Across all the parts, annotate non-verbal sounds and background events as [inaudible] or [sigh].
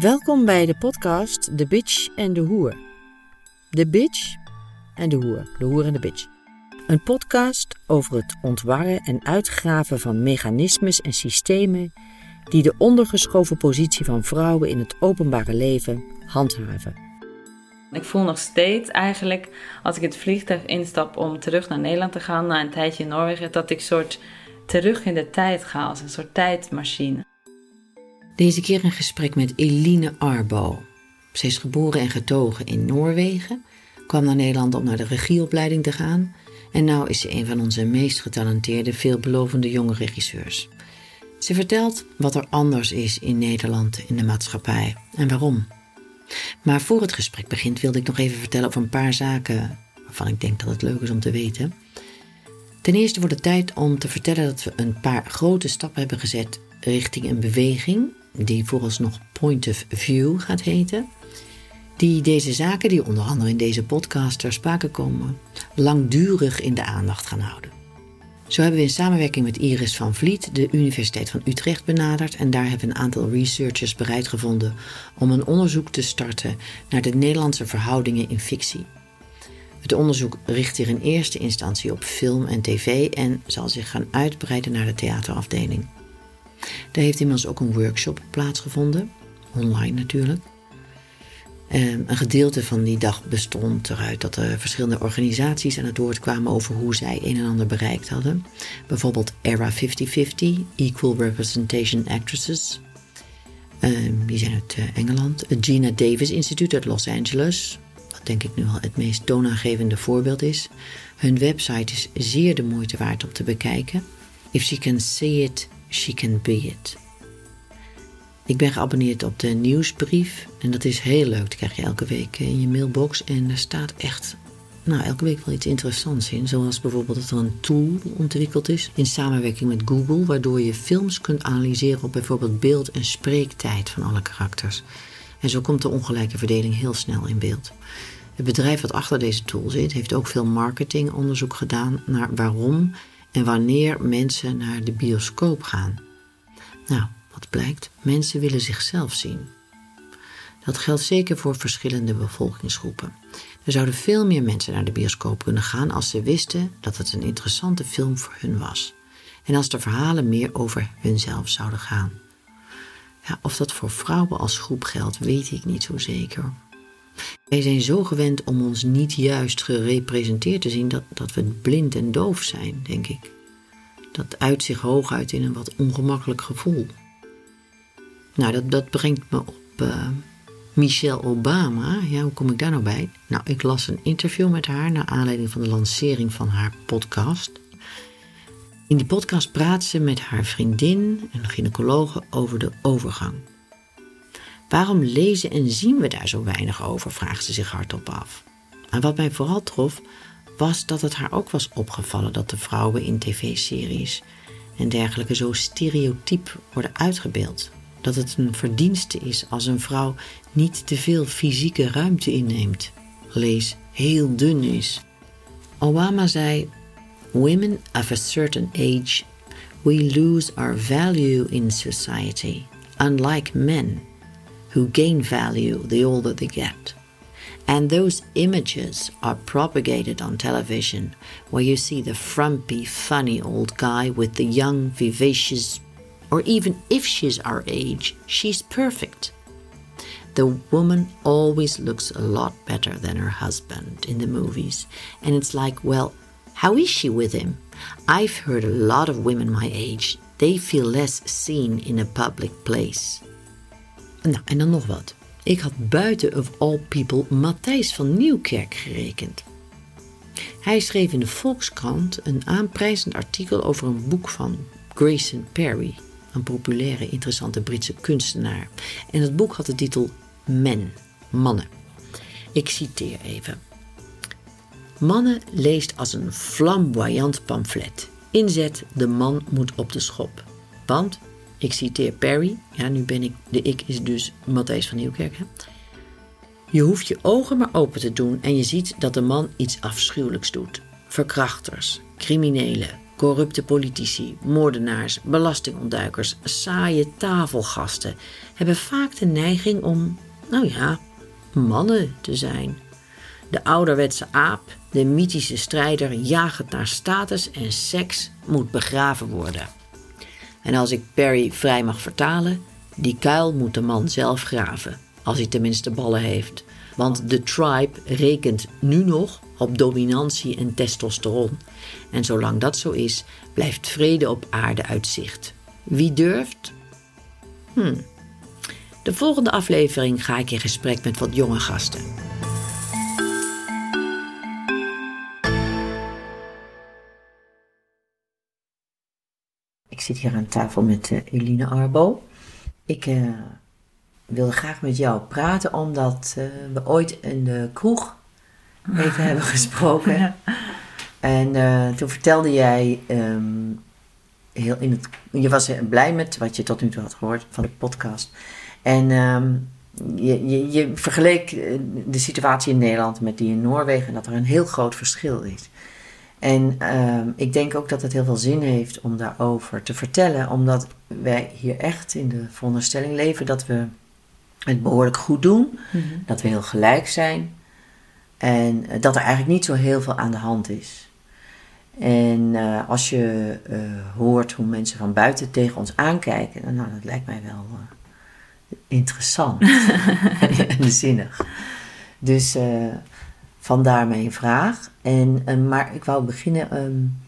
Welkom bij de podcast De Bitch en de Hoer. De Bitch en de Hoer. De Hoer en de Bitch. Een podcast over het ontwarren en uitgraven van mechanismes en systemen die de ondergeschoven positie van vrouwen in het openbare leven handhaven. Ik voel nog steeds eigenlijk, als ik het vliegtuig instap om terug naar Nederland te gaan, na een tijdje in Noorwegen, dat ik soort terug in de tijd ga, als een soort tijdmachine. Deze keer een gesprek met Eline Arbo. Ze is geboren en getogen in Noorwegen, kwam naar Nederland om naar de regieopleiding te gaan en nu is ze een van onze meest getalenteerde, veelbelovende jonge regisseurs. Ze vertelt wat er anders is in Nederland in de maatschappij en waarom. Maar voor het gesprek begint wilde ik nog even vertellen over een paar zaken waarvan ik denk dat het leuk is om te weten. Ten eerste wordt het tijd om te vertellen dat we een paar grote stappen hebben gezet richting een beweging die vooralsnog Point of View gaat heten. Die deze zaken, die onder andere in deze podcast ter sprake komen, langdurig in de aandacht gaan houden. Zo hebben we in samenwerking met Iris van Vliet de Universiteit van Utrecht benaderd en daar hebben een aantal researchers bereid gevonden om een onderzoek te starten naar de Nederlandse verhoudingen in fictie. Het onderzoek richt zich in eerste instantie op film en tv en zal zich gaan uitbreiden naar de theaterafdeling. Daar heeft inmiddels ook een workshop plaatsgevonden, online natuurlijk. Ehm, een gedeelte van die dag bestond eruit dat er verschillende organisaties aan het woord kwamen over hoe zij een en ander bereikt hadden. Bijvoorbeeld Era 5050, Equal Representation Actresses. Ehm, die zijn uit uh, Engeland. Het Gina Davis Instituut uit Los Angeles. Wat denk ik nu al het meest toonaangevende voorbeeld is. Hun website is zeer de moeite waard om te bekijken. If she can see it, she can be it. Ik ben geabonneerd op de nieuwsbrief en dat is heel leuk. Dat krijg je elke week in je mailbox en er staat echt nou, elke week wel iets interessants in. Zoals bijvoorbeeld dat er een tool ontwikkeld is in samenwerking met Google, waardoor je films kunt analyseren op bijvoorbeeld beeld- en spreektijd van alle karakters. En zo komt de ongelijke verdeling heel snel in beeld. Het bedrijf wat achter deze tool zit, heeft ook veel marketingonderzoek gedaan naar waarom en wanneer mensen naar de bioscoop gaan. Nou, wat blijkt, mensen willen zichzelf zien. Dat geldt zeker voor verschillende bevolkingsgroepen. Er zouden veel meer mensen naar de bioscoop kunnen gaan als ze wisten dat het een interessante film voor hun was. En als de verhalen meer over hunzelf zouden gaan. Ja, of dat voor vrouwen als groep geldt, weet ik niet zo zeker. Wij zijn zo gewend om ons niet juist gerepresenteerd te zien dat, dat we blind en doof zijn, denk ik. Dat uit zich hooguit in een wat ongemakkelijk gevoel. Nou, dat, dat brengt me op uh, Michelle Obama. Ja, hoe kom ik daar nou bij? Nou, ik las een interview met haar naar aanleiding van de lancering van haar podcast. In die podcast praat ze met haar vriendin, een gynaecologe, over de overgang. Waarom lezen en zien we daar zo weinig over? vraagt ze zich hardop af. En wat mij vooral trof, was dat het haar ook was opgevallen dat de vrouwen in tv-series en dergelijke zo stereotyp worden uitgebeeld dat het een verdienste is als een vrouw niet te veel fysieke ruimte inneemt. Lees heel dun is. Obama zei: Women of a certain age, we lose our value in society, unlike men, who gain value the older they get. And those images are propagated on television, where you see the frumpy, funny old guy with the young, vivacious, or even if she's our age, she's perfect. The woman always looks a lot better than her husband in the movies. And it's like, well, how is she with him? I've heard a lot of women my age, they feel less seen in a public place. Nou, en dan nog wat. Ik had buiten of all people Matthijs van Nieuwkerk gerekend. Hij schreef in de Volkskrant een aanprijzend artikel over een boek van Grayson Perry, een populaire, interessante Britse kunstenaar. En het boek had de titel Men, mannen. Ik citeer even. Mannen leest als een flamboyant pamflet. Inzet, de man moet op de schop. Want, ik citeer Perry, ja nu ben ik, de ik is dus Matthijs van Nieuwkerk. Je hoeft je ogen maar open te doen en je ziet dat de man iets afschuwelijks doet. Verkrachters, criminelen, Corrupte politici, moordenaars, belastingontduikers, saaie tafelgasten hebben vaak de neiging om, nou ja, mannen te zijn. De ouderwetse aap, de mythische strijder, jagend naar status en seks moet begraven worden. En als ik Perry vrij mag vertalen, die kuil moet de man zelf graven, als hij tenminste ballen heeft. Want de tribe rekent nu nog op dominantie en testosteron. En zolang dat zo is, blijft vrede op aarde uit zicht. Wie durft? Hm. De volgende aflevering ga ik in gesprek met wat jonge gasten. Ik zit hier aan tafel met uh, Eline Arbo. Ik uh, wilde graag met jou praten omdat uh, we ooit in de kroeg even hebben [laughs] gesproken. En toen vertelde jij um, heel in het. Je was blij met wat je tot nu toe had gehoord van de podcast. En um, je, je, je, vergeleek de situatie in Nederland met die in Noorwegen en dat er een heel groot verschil is. En uh, ik denk ook dat het heel veel zin heeft om daarover te vertellen, omdat wij hier echt in de veronderstelling leven dat we het behoorlijk goed doen, mm -hmm. dat we heel gelijk zijn en dat er eigenlijk niet zo heel veel aan de hand is. En uh, als je uh, hoort hoe mensen van buiten tegen ons aankijken, nou, dat lijkt mij wel uh, interessant [laughs] [laughs] en zinnig. Dus Vandaar mijn vraag. En, uh, maar ik wou beginnen. Um,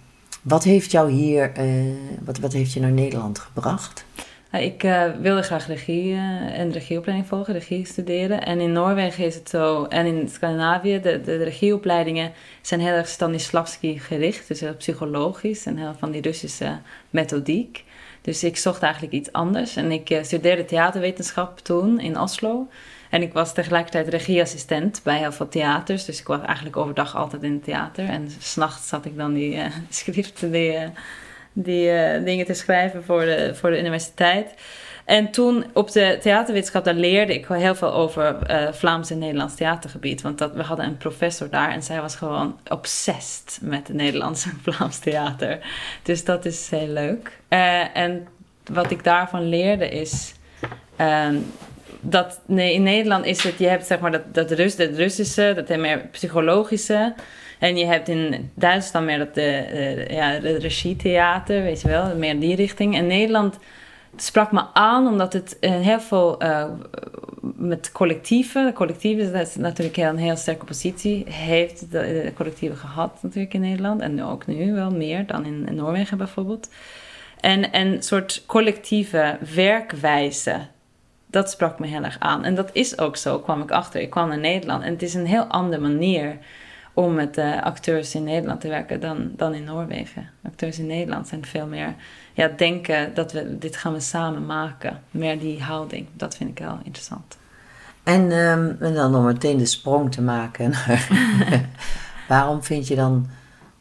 wat heeft jou hier, uh, wat, wat heeft je naar Nederland gebracht? Ik uh, wilde graag regie en regieopleiding volgen, regie studeren. En in Noorwegen is het zo, en in Scandinavië, de, de, de regieopleidingen zijn heel erg Stanislavski gericht. Dus heel psychologisch en heel van die Russische methodiek. Dus ik zocht eigenlijk iets anders. En ik studeerde theaterwetenschap toen in Oslo. En ik was tegelijkertijd regieassistent bij heel veel theaters. Dus ik was eigenlijk overdag altijd in het theater. En s'nachts zat ik dan die [laughs] uh, schriften, die, uh, die uh, dingen te schrijven voor de, voor de universiteit. En toen op de theaterwetenschap, daar leerde ik heel veel over Vlaams en Nederlands theatergebied. Want dat, we hadden een professor daar en zij was gewoon obsessed met het Nederlands en Vlaams theater. Dus dat is heel leuk. en wat ik daarvan leerde is ehm, dat nee, in Nederland is het, je hebt zeg maar dat, dat Rus, het Russische, dat meer psychologische. En je hebt in Duitsland meer dat de, ja, de regietheater, weet je wel, meer die richting. En Nederland sprak me aan omdat het heel veel met collectieven, collectieven dat is natuurlijk een heel sterke positie, heeft de collectieven gehad natuurlijk in Nederland. En ook nu wel meer dan in, in Noorwegen bijvoorbeeld. En een soort collectieve werkwijze dat sprak me heel erg aan. En dat is ook zo, kwam ik achter. Ik kwam naar Nederland en het is een heel andere manier om met uh, acteurs in Nederland te werken dan, dan in Noorwegen. Acteurs in Nederland zijn veel meer ja, denken dat we dit gaan we samen maken. Meer die houding. Dat vind ik heel interessant. En, um, en dan om meteen de sprong te maken. [laughs] waarom vind je dan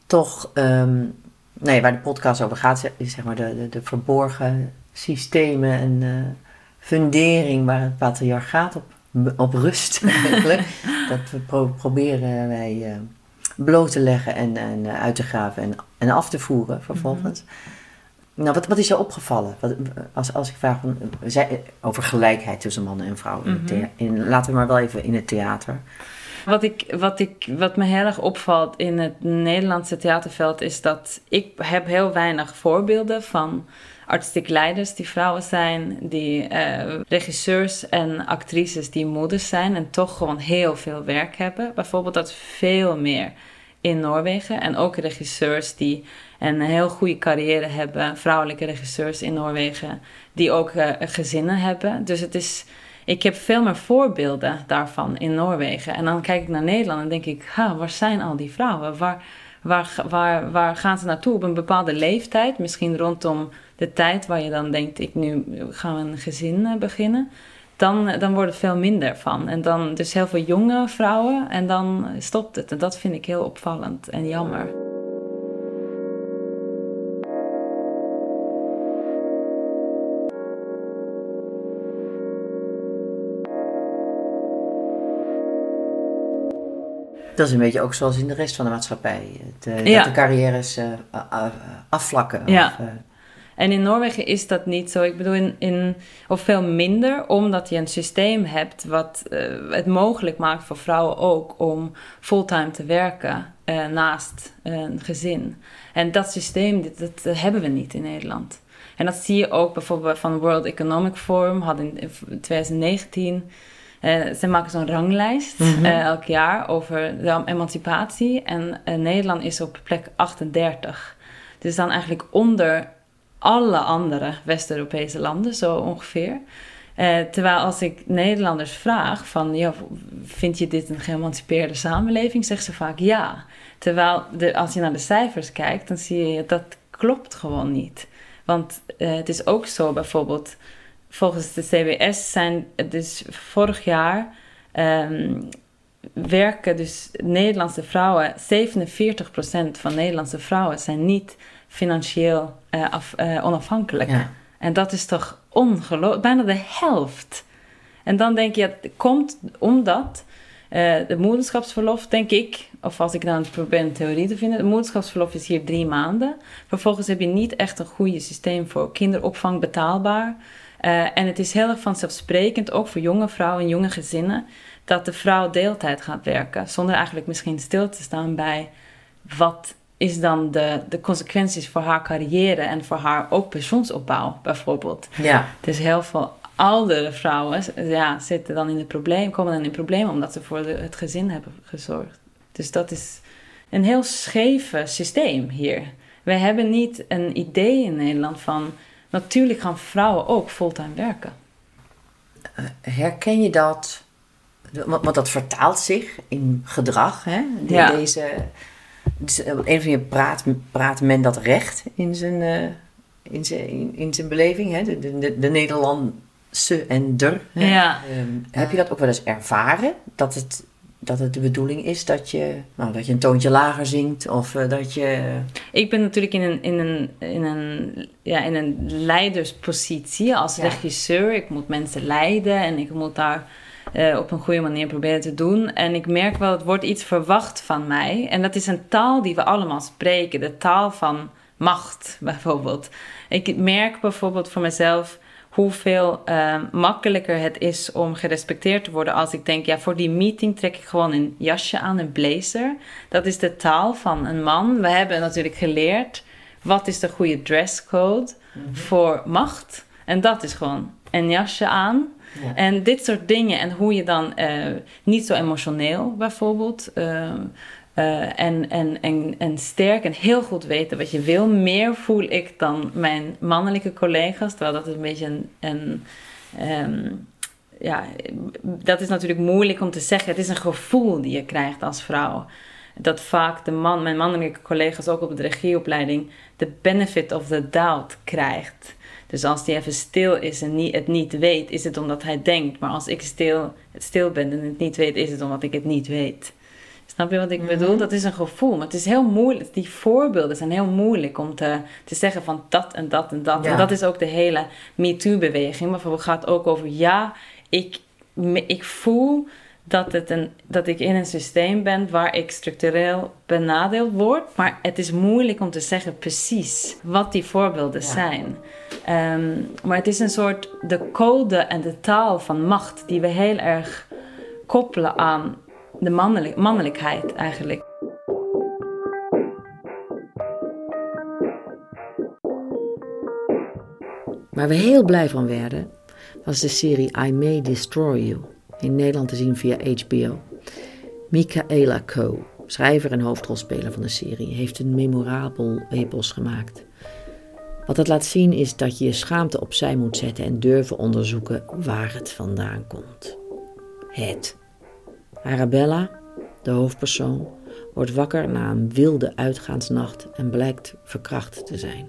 toch, um, nee, waar de podcast over gaat, is zeg maar de, de, de verborgen systemen en uh, fundering waar het patriarchaat op, op rust [laughs] eigenlijk. dat we pro proberen wij uh, bloot te leggen en, en uh, uit te graven en, en af te voeren vervolgens. Mhm. Nou, wat, wat is je opgevallen? Wat, als, als ik vraag van, over gelijkheid tussen mannen en vrouwen. Mm -hmm. in, laten we maar wel even in het theater. Wat, ik, wat, ik, wat me heel erg opvalt in het Nederlandse theaterveld is dat ik heb heel weinig voorbeelden van artistiek leiders die vrouwen zijn, die uh, regisseurs en actrices die moeders zijn en toch gewoon heel veel werk hebben. Bijvoorbeeld dat veel meer in Noorwegen en ook regisseurs die een heel goede carrière hebben, vrouwelijke regisseurs in Noorwegen die ook uh, gezinnen hebben. Dus het is ik heb veel meer voorbeelden daarvan in Noorwegen. En dan kijk ik naar Nederland en denk ik, ha, waar zijn al die vrouwen? Waar, waar, waar, waar gaan ze naartoe op een bepaalde leeftijd? Misschien rondom de tijd waar je dan denkt, ik nu gaan we een gezin eh, beginnen. Dan, eh, dan wordt het veel minder van. En dan dus heel veel jonge vrouwen en dan stopt het. En dat vind ik heel opvallend en jammer. Dat is een beetje ook zoals in de rest van de maatschappij. Het, uh, Dat de carrières uh, afvlakken. Ja. Of, en in Noorwegen is dat niet zo. Ik bedoel, in, in, of veel minder, omdat je een systeem hebt wat het mogelijk maakt voor vrouwen ook om fulltime te werken naast een gezin. En dat systeem, dat, dat hebben we niet in Nederland. En dat zie je ook bijvoorbeeld van World Economic Forum, had in 2019. Uh, ze maken zo'n ranglijst mm elk jaar over de emancipatie. En uh, Nederland is op plek 38. Dus dan eigenlijk onder alle andere West-Europese landen, zo ongeveer. Terwijl als ik Nederlanders vraag van, ja, vind je dit een geëmancipeerde samenleving? Zeggen ze vaak ja. Terwijl de, als je naar de cijfers kijkt, dan zie je dat klopt gewoon niet. Want het is ook zo bijvoorbeeld, volgens de CBS zijn dus vorig jaar um, werken dus Nederlandse vrouwen, 47% van Nederlandse vrouwen zijn niet financieel uh, af, uh, onafhankelijk. Ja. En dat is toch ongelooflijk, bijna de helft. En dan denk je, het komt omdat uh, de moederschapsverlof, denk ik, of als ik dan probeer een theorie te vinden, de moederschapsverlof is hier drie maanden. Vervolgens heb je niet echt een goede systeem voor kinderopvang betaalbaar. Uh, en het is heel erg vanzelfsprekend, ook voor jonge vrouwen en jonge gezinnen, dat de vrouw deeltijd gaat werken. Zonder eigenlijk misschien stil te staan bij wat is dan de, de consequenties voor haar carrière en voor haar ook pensioensopbouw bijvoorbeeld. Ja. Dus heel veel oudere vrouwen ja, zitten dan in het probleem, komen dan in problemen omdat ze voor het gezin hebben gezorgd. Dus dat is een heel scheve systeem hier. Wij hebben niet een idee in Nederland van natuurlijk gaan vrouwen ook fulltime werken. Eh, herken je dat? Want, dat vertaalt zich in gedrag. Hè? ja. Deze, dus op een van je praat, praat men dat recht in zijn, uh, in zijn, in, zijn beleving. Hè? De, de, de Nederlandse en der. Ja. Um, heb je dat ook wel eens ervaren? Dat het dat het de bedoeling is dat je, nou, dat je een toontje lager zingt of uh, dat je... Ik ben natuurlijk in een, in een, in een, ja, in een leiderspositie als regisseur. Ik moet mensen leiden en ik moet daar uh, op een goede manier proberen te doen. En ik merk wel, het wordt iets verwacht van mij. En dat is een taal die we allemaal spreken. De taal van macht, [laughs] bijvoorbeeld. Ik merk bijvoorbeeld voor mezelf hoeveel uh, makkelijker het is om gerespecteerd te worden als ik denk, ja, voor die meeting trek ik gewoon een jasje aan, een blazer. Dat is de taal van een man. We hebben natuurlijk geleerd wat is de goede dresscode mm voor macht. En dat is gewoon een jasje aan. En dit soort dingen en hoe je dan uh, niet zo emotioneel bijvoorbeeld uh, uh, en, en, en, en sterk en heel goed weten wat je wil. Meer voel ik dan mijn mannelijke collega's. Terwijl dat is een beetje een. um, ja, dat is natuurlijk moeilijk om te zeggen. Het is een gevoel die je krijgt als vrouw. Dat vaak de man, mijn mannelijke collega's ook op de regieopleiding de benefit of the doubt krijgt. Dus als hij even stil is en niet, het niet weet, is het omdat hij denkt. Maar als ik stil, stil ben en het niet weet, is het omdat ik het niet weet. Snap je wat ik bedoel? Mhm. Dat is een gevoel. Maar het is heel moeilijk. Die voorbeelden zijn heel moeilijk om te, te zeggen van dat en dat en dat. En dat is ook de hele MeToo-beweging. Maar het gaat ook over ja, ik, ik voel dat, het een, dat ik in een systeem ben waar ik structureel benadeeld word. Maar het is moeilijk om te zeggen precies wat die voorbeelden zijn. Ehm, maar het is een soort de code en de taal van macht die we heel erg koppelen aan de mannelijk, mannelijkheid eigenlijk. Waar we heel blij van werden, was de serie I May Destroy You. In Nederland te zien via HBO. Michaela Coe, schrijver en hoofdrolspeler van de serie, heeft een memorabel epos gemaakt. Wat het laat zien is dat je je schaamte opzij moet zetten en durven onderzoeken waar het vandaan komt. Het Arabella, de hoofdpersoon, wordt wakker na een wilde uitgaansnacht en blijkt verkracht te zijn.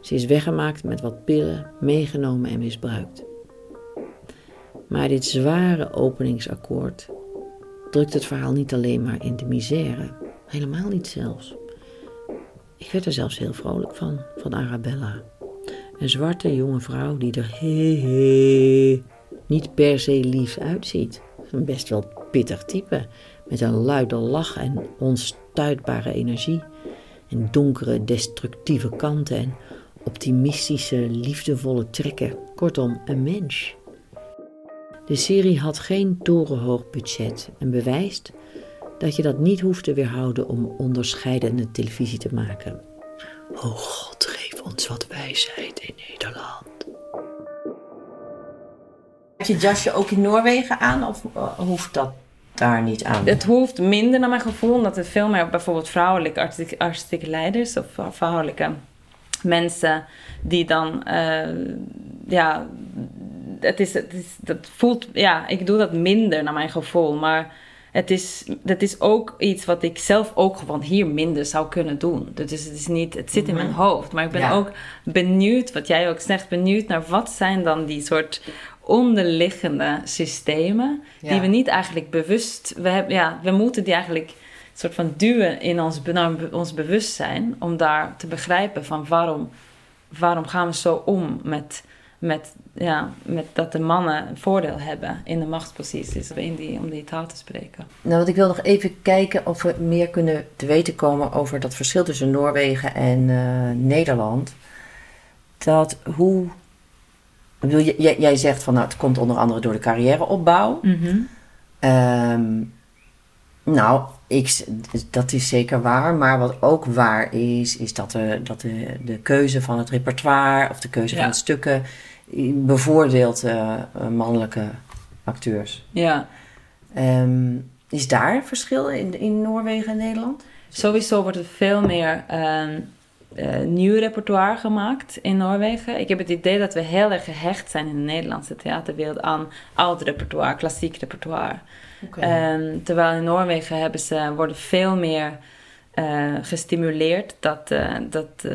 Ze is weggemaakt met wat pillen, meegenomen en misbruikt. Maar dit zware openingsakkoord drukt het verhaal niet alleen maar in de misère, helemaal niet zelfs. Ik werd er zelfs heel vrolijk van, van Arabella. Een zwarte jonge vrouw die er he, niet per se lief uitziet. Best wel pittig type. Met een luide lach en onstuitbare energie. En donkere, destructieve kanten en optimistische, liefdevolle trekken. Kortom, een mens. De serie had geen torenhoog budget en bewijst dat je dat niet hoeft te weerhouden om onderscheidende televisie te maken. O God, geef ons wat wijsheid in Nederland. Heb je het jasje ook in Noorwegen aan of eh, hoeft dat daar niet aan? Het hoeft minder naar mijn gevoel, omdat het veel meer bijvoorbeeld vrouwelijke artistieke, artistieke leiders of vrouwelijke mensen die dan, eh, ja, het is, het is, dat voelt, ja, ik doe dat minder naar mijn gevoel, maar het is, dat is ook iets wat ik zelf ook gewoon hier minder zou kunnen doen. Dus het, is niet, het zit in mijn Mhm. hoofd. Maar ik ben ook benieuwd, wat jij ook zegt, benieuwd naar wat zijn dan die soort onderliggende systemen die we niet eigenlijk bewust... We, hebben, ja, we moeten die eigenlijk soort van duwen in ons, naar ons bewustzijn om daar te begrijpen van waarom, waarom gaan we zo om met, met, ja, met dat de mannen een voordeel hebben in de machtsposities in die, om die taal te spreken. Nou, want ik wil nog even kijken of we meer kunnen te weten komen over dat verschil tussen Noorwegen en eh, Nederland. Dat hoe. Ik bedoel, jij, jij zegt van nou, het komt onder andere door de carrièreopbouw. Ehm, nou, ik, dat is zeker waar. Maar wat ook waar is, is dat, de, dat de, de keuze van het repertoire of de keuze Ja. van het stukken bevoordeelt eh, eh, mannelijke acteurs. Ja, Ehm, is daar verschil in, in Noorwegen en Nederland? sowieso wordt er veel meer ehm, eh, nieuw repertoire gemaakt in Noorwegen. Ik heb het idee dat we heel erg gehecht zijn in de Nederlandse theaterwereld aan oud repertoire, klassiek repertoire. Ehm, terwijl in Noorwegen hebben ze, worden veel meer eh, gestimuleerd dat, eh, dat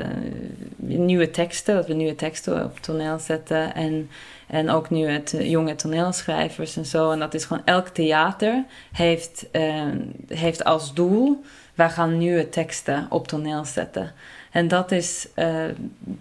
nieuwe teksten, dat we nieuwe teksten op toneel zetten en, en ook nu het jonge toneelschrijvers en zo. En dat is gewoon elk theater heeft, eh, heeft als doel, wij gaan nieuwe teksten op toneel zetten. En dat, is, eh,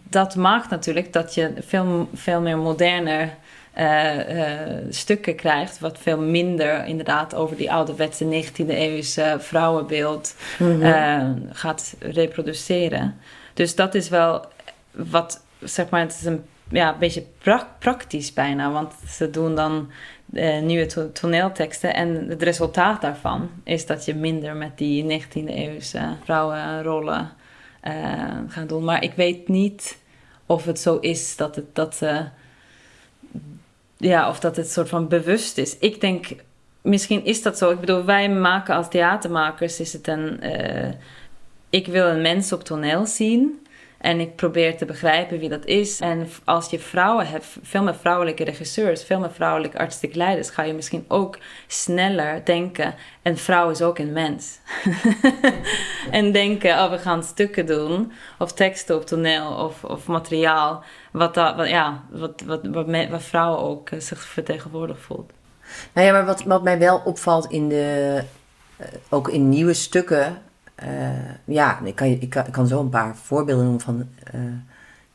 dat maakt natuurlijk dat je veel, veel meer moderner eh, eh, stukken krijgt, wat veel minder inderdaad over die ouderwetse 19e eeuwse vrouwenbeeld eh, gaat reproduceren. Dus dat is wel wat, zeg maar, het is een ja, een beetje pra- praktisch bijna, want ze doen dan eh, nieuwe to- toneelteksten en het resultaat daarvan is dat je minder met die 19e eeuwse vrouwenrollen eh, gaat doen. Maar ik weet niet of het zo is dat het dat ze ja, of dat het soort van bewust is. Ik denk, misschien is dat zo. Ik bedoel, wij maken als theatermakers, is het een... eh, ik wil een mens op toneel zien en ik probeer te begrijpen wie dat is. En als je vrouwen hebt, veel meer vrouwelijke regisseurs, veel meer vrouwelijke artistiek leiders, ga je misschien ook sneller denken, een vrouw is ook een mens. [laughs] en denken, oh, we gaan stukken doen, of teksten op toneel, of, of materiaal, wat, dat, ja, wat, wat, wat, wat vrouwen ook eh, zich vertegenwoordigd voelt. Nou ja, maar wat, wat mij wel opvalt in de, eh, ook in nieuwe stukken. Eh, ja, ik kan, ik, kan, ik kan zo een paar voorbeelden noemen van eh,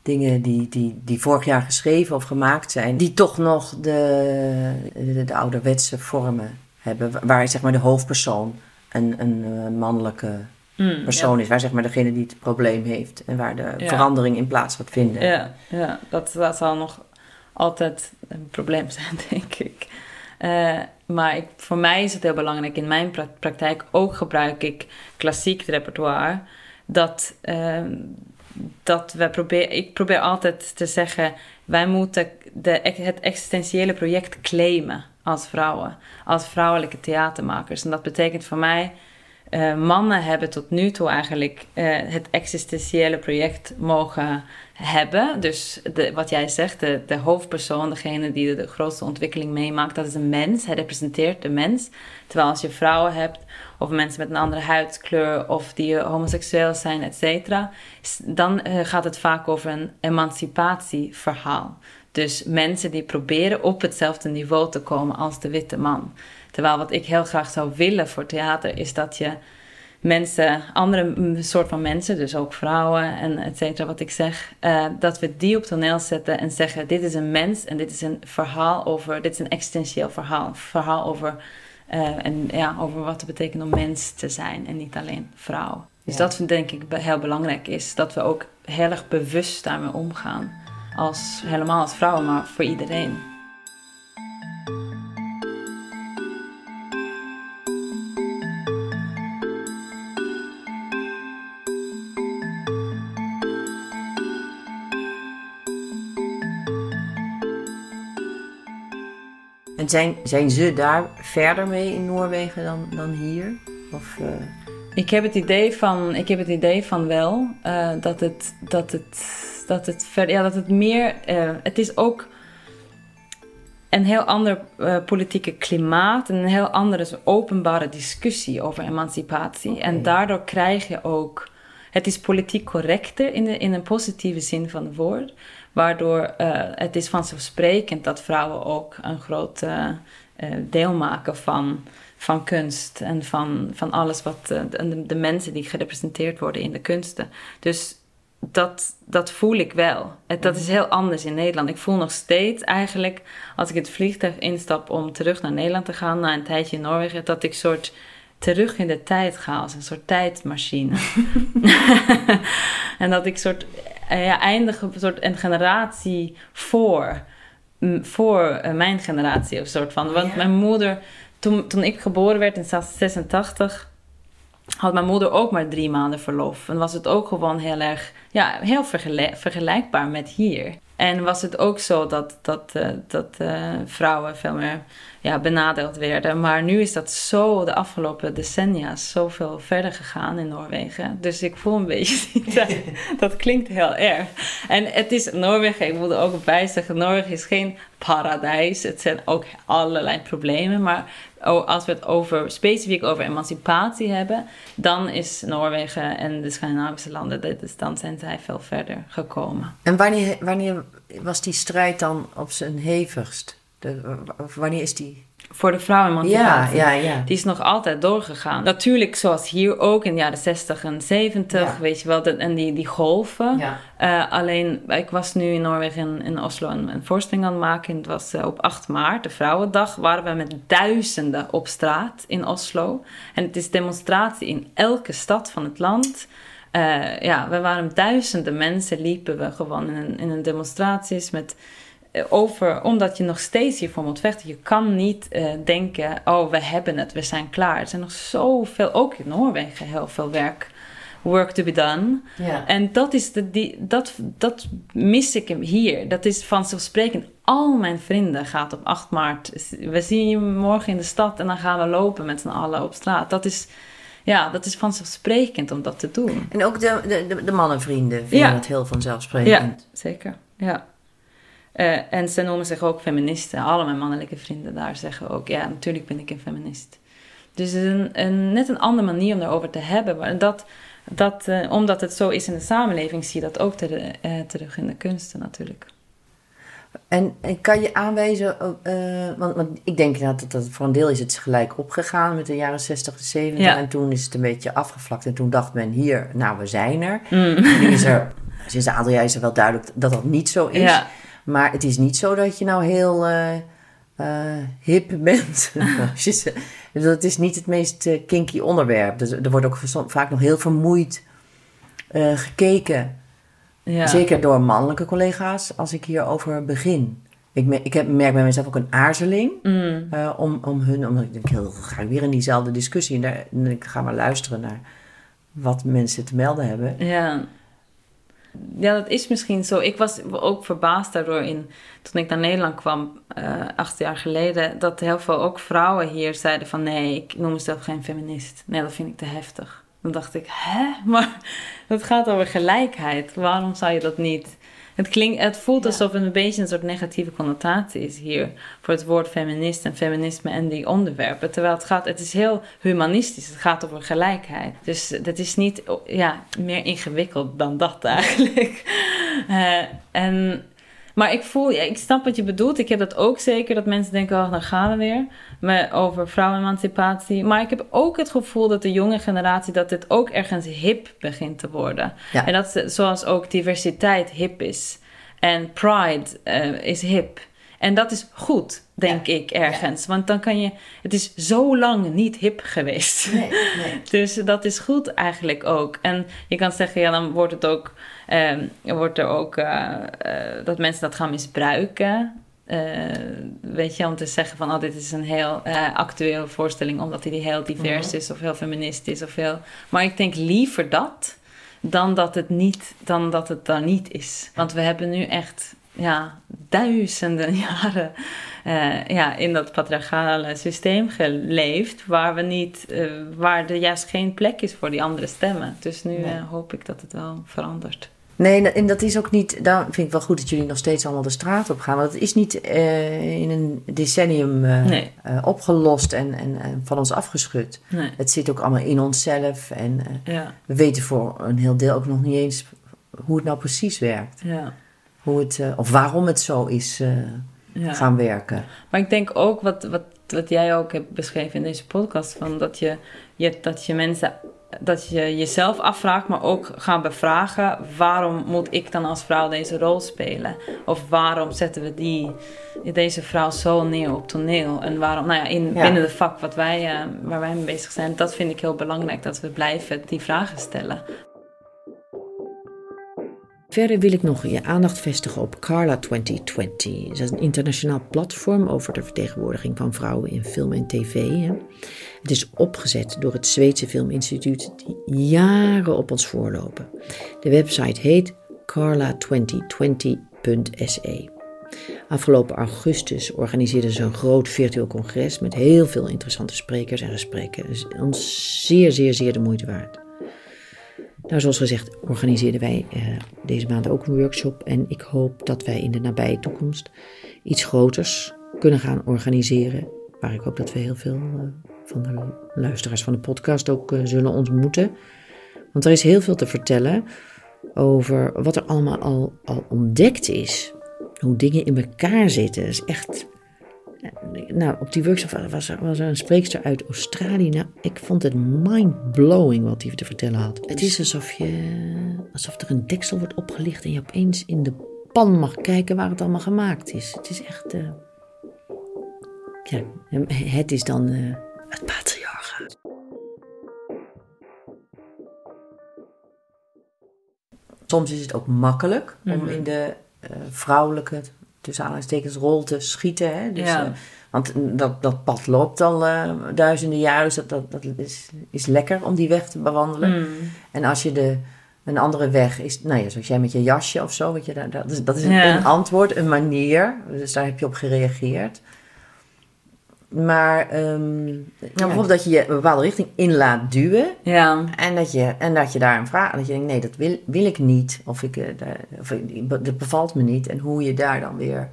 dingen die, die, die vorig jaar geschreven of gemaakt zijn. Die toch nog de, de, de ouderwetse vormen hebben. wa- Waar zeg maar de hoofdpersoon een, een eh, mannelijke Mm, persoon is. Waar zeg maar degene die het probleem heeft. En waar de Ja. verandering in plaats gaat vinden. Ja, ja dat, dat zal nog altijd een probleem zijn, [laughs] denk ik. Maar voor mij is het heel belangrijk. In mijn pra- praktijk ook gebruik ik klassiek repertoire. Dat, ehm, dat we proberen. Ik probeer altijd te zeggen: wij moeten de, het existentiële project claimen als vrouwen, als vrouwelijke theatermakers. En dat betekent voor mij. Eh, mannen hebben tot nu toe eigenlijk eh, het existentiële project mogen hebben. Dus de, wat jij zegt, de, de hoofdpersoon, degene die de, grootste ontwikkeling meemaakt, dat is een mens. Hij representeert de mens. Terwijl als je vrouwen hebt, of mensen met een andere huidskleur, of die homoseksueel zijn, et cetera, dan eh, gaat het vaak over een emancipatieverhaal. Dus mensen die proberen op hetzelfde niveau te komen als de witte man. Terwijl wat ik heel graag zou willen voor theater is dat je mensen, andere soort van mensen, dus ook vrouwen en et cetera, wat ik zeg, eh, dat we die op toneel zetten en zeggen: dit is een mens en dit is een verhaal over, dit is een existentieel verhaal, verhaal over Eh, en ja, over wat het betekent om mens te zijn en niet alleen vrouw. Dus Ja. dat vind denk ik heel belangrijk is. Dat we ook heel erg bewust daarmee omgaan. Als, helemaal als vrouwen, maar voor iedereen. En zijn, zijn ze daar verder mee in Noorwegen dan, dan hier? Of, eh, Ik heb het idee van, ik heb het idee van wel eh, dat het, dat het, dat het ver, ja, dat het meer, eh, het is ook een heel ander politieke klimaat en een heel andere openbare discussie over emancipatie. En daardoor krijg je ook, het is politiek correcter in, de, in een positieve zin van het woord, waardoor eh, het is vanzelfsprekend dat vrouwen ook een groot eh, eh, deel maken van van kunst en van, van alles wat de, de mensen die gerepresenteerd worden in de kunsten. Dus dat, dat voel ik wel. Het, dat is heel anders in Nederland. Ik voel nog steeds eigenlijk, als ik het vliegtuig instap om terug naar Nederland te gaan, na een tijdje in Noorwegen, dat ik soort terug in de tijd ga, als een soort tijdmachine. [laughs] [laughs] en dat ik soort, eh, ja, eindig een soort een generatie voor, m, voor eh, mijn generatie of soort van. Want Ja. mijn moeder, toen, toen ik geboren werd in 86, had mijn moeder ook maar drie maanden verlof. En was het ook gewoon heel erg, ja, heel vergelijk- vergelijkbaar met hier. En was het ook zo dat, dat, eh, dat vrouwen veel meer ja, benadeeld werden. Maar nu is dat zo de afgelopen decennia zoveel verder gegaan in Noorwegen. Dus ik voel een beetje, [laughs] die tijd. [laughs] dat klinkt heel erg. En het is Noorwegen, ik wilde ook bij zeggen, Noorwegen is geen paradijs. Het zijn ook allerlei problemen. Maar als we het over, specifiek over emancipatie hebben, dan is Noorwegen en de Scandinavische landen, is- dan zijn zij veel verder gekomen. En wanneer, wanneer was die strijd dan op zijn hevigst? De, wanneer is die? Voor de Ja, vrouwenemancipatie. ja, ja. Die is nog altijd doorgegaan. Natuurlijk, zoals hier ook in de jaren 60 en 70, Ja. weet je wel, dat, en die, die golven. ja. Eh, alleen, ik was nu in Noorwegen in, Oslo een, een voorstelling aan het maken. En het was eh, op 8 maart, de Vrouwendag, waren we met duizenden op straat in Oslo. En het is demonstratie in elke stad van het land. Eh, ja, we waren duizenden mensen, liepen we gewoon in een, in een demonstraties met over, omdat je nog steeds hiervoor moet vechten. Je kan niet eh, denken, oh, we hebben het, we zijn klaar. Er zijn nog zoveel, ook in Noorwegen, heel veel werk, work to be done. ja. En dat, is de, die, dat, dat mis ik hem hier. Dat is vanzelfsprekend. Al mijn vrienden gaat op 8 maart. We zien je morgen in de stad en dan gaan we lopen met z'n allen op straat. Dat is, ja, dat is vanzelfsprekend om dat te doen. En ook de, de, de, de mannenvrienden vinden Ja. het heel vanzelfsprekend. Zeker, ja. Eh, en ze noemen zich ook feministen. Alle mijn mannelijke vrienden daar zeggen ook... ja, natuurlijk ben ik een feminist. Dus het is een, een, net een andere manier om daarover te hebben. Maar dat, dat, eh, omdat het zo is in de samenleving... zie je dat ook ter- eh, terug in de kunsten natuurlijk. En, en kan je aanwijzen, eh, want, want ik denk inderdaad dat, dat voor een deel is het gelijk opgegaan met de jaren 60 en 70. Ja. En toen is het een beetje afgevlakt. En toen dacht men hier, nou we zijn er. Mm. Nu is er [laughs] sinds een aantal jaar is er wel duidelijk dat dat niet zo is. Ja, Maar het is niet zo dat je nou heel eh, eh, hip bent. [laughs] Dat is niet het meest eh, kinky onderwerp. Dus er wordt ook vaak nog heel vermoeid gekeken. ja. Zeker door mannelijke collega's als ik hierover begin. Ik, me- ik heb, merk bij mezelf ook een aarzeling Mm. om, om hun, omdat ik denk, heel, ga ik weer in diezelfde discussie. En daar, en ik ga maar luisteren naar wat mensen te melden hebben. Ja. Ja, dat is misschien zo. Ik was ook verbaasd daardoor in, toen ik naar Nederland kwam, eh, acht jaar geleden, dat heel veel ook vrouwen hier zeiden van nee, ik noem mezelf geen feminist. Nee, dat vind ik te heftig. Dan dacht ik, hè? [laughs] Maar het gaat over gelijkheid. Waarom zou je dat niet? Het, klinkt, het voelt alsof het een beetje een soort negatieve connotatie is hier voor het woord feminist en feminisme en die onderwerpen. Terwijl het gaat, het is heel humanistisch. Het gaat over gelijkheid. Dus dat is niet ja, meer ingewikkeld dan dat eigenlijk. [laughs] Eh, en, maar ik voel, ja, ik snap wat je bedoelt. Ik heb dat ook zeker, dat mensen denken, oh, dan gaan we weer. Maar over vrouwenemancipatie. Maar ik heb ook het gevoel dat de jonge generatie, dat dit ook ergens hip begint te worden. Ja. En dat ze- zoals ook diversiteit hip is. En pride eh, is hip. En dat is goed, denk ik, ergens. Want dan kan je... Het is zo lang niet hip geweest. Nee, nee. [laughs] dus dat is goed eigenlijk ook. En je kan zeggen, ja, dan wordt het ook... ehm, wordt er ook eh, eh, dat mensen dat gaan misbruiken. Eh, weet je, om te zeggen van... Oh, dit is een heel actuele voorstelling... omdat die heel divers is of heel feministisch of heel... Maar ik denk liever dat... dan dat het, niet, dan dat het daar niet is. Want we hebben nu echt ja, duizenden [laughs] jaren ja, in dat patriarchale systeem geleefd, waar, we niet, waar er juist geen plek is voor die andere stemmen. Dus nu Nee. hoop ik dat het wel verandert. Nee, en dat is ook niet. Daar vind ik wel goed dat jullie nog steeds allemaal de straat op gaan. Want het is niet eh, in een decennium eh, Nee. eh, opgelost en, en, en van ons afgeschud. Nee. Het zit ook allemaal in onszelf. En Ja, we weten voor een heel deel ook nog niet eens hoe het nou precies werkt. ja, Hoe het, of waarom het zo is ja. gaan werken. Maar ik denk ook wat, wat, wat jij ook hebt beschreven in deze podcast, van dat je, je, dat je mensen, dat je jezelf afvraagt, maar ook gaan bevragen, waarom moet ik dan als vrouw deze rol spelen? Of waarom zetten we die, deze vrouw zo neer op toneel? En waarom, nou ja, in, Ja. binnen de vak wat wij, eh, waar wij mee bezig zijn, dat vind ik heel belangrijk, dat we blijven die vragen stellen. Verder wil ik nog je aandacht vestigen op Carla 2020. Dat is een internationaal platform over de vertegenwoordiging van vrouwen in film en tv. Het is opgezet door het Zweedse Filminstituut die jaren op ons voorlopen. De website heet carla2020.se. Afgelopen augustus organiseerden ze een groot virtueel congres met heel veel interessante sprekers en gesprekken. Is ons zeer, zeer, zeer de moeite waard. Nou, zoals gezegd organiseerden wij eh, deze maand ook een workshop. En ik hoop dat wij in de nabije toekomst iets groters kunnen gaan organiseren. Waar ik hoop dat we heel veel eh, van de luisteraars van de podcast ook eh, zullen ontmoeten. Want er is heel veel te vertellen over wat er allemaal al, al ontdekt is. Hoe dingen in elkaar zitten. Dat is echt. Nou, op die workshop was er, was er een spreekster uit Australië. Nou, ik vond het mind-blowing wat hij te vertellen had. Het is alsof, je, alsof er een deksel wordt opgelicht en je opeens in de pan mag kijken waar het allemaal gemaakt is. Het is echt. eh, ja, het is dan eh, het patriarchaat. Soms is het ook makkelijk om Mhm. in de eh, vrouwelijke, tussen aanhalingstekens, rol te schieten. Hè? Dus, Ja. eh, want dat, dat pad loopt al eh, duizenden jaren, dus dat, dat, dat is, is lekker om die weg te bewandelen. Mm. En als je de, een andere weg is, nou ja, zoals jij met je jasje of zo, weet je, dat, dat is, dat is een, Ja. een antwoord, een manier. Dus daar heb je op gereageerd. Maar ehm, nou, bijvoorbeeld dat je je een bepaalde richting in laat duwen. Ja, En dat je, en dat je daar een vraag, dat je denkt, nee, dat wil, wil ik niet. Of, ik, eh, of dat bevalt me niet. En hoe je daar dan weer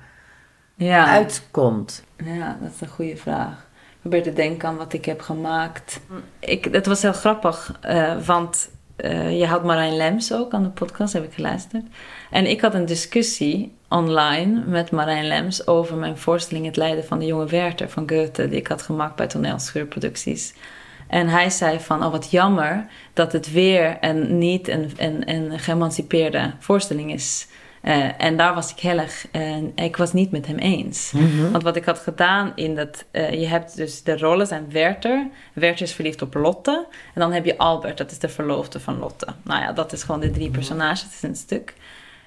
ja. uitkomt. Ja, dat is een goede vraag. Ik probeer te denken aan wat ik heb gemaakt. Ik, het was heel grappig, eh, want eh, je had Marijn Lems ook aan de podcast, heb ik geluisterd. En ik had een discussie online met Marijn Lems over mijn voorstelling Het Lijden van de Jonge Werther van Goethe, die ik had gemaakt bij Toneelschuurproducties. En hij zei van, oh wat jammer dat het weer een niet een, een, een geëmancipeerde voorstelling is. Eh, en daar was ik heel erg, en ik was niet met hem eens. Want wat ik had gedaan in dat, eh, je hebt dus de rollen zijn Werther. Werther is verliefd op Lotte. En dan heb je Albert, dat is de verloofde van Lotte. Nou ja, dat is gewoon de drie personages in het stuk.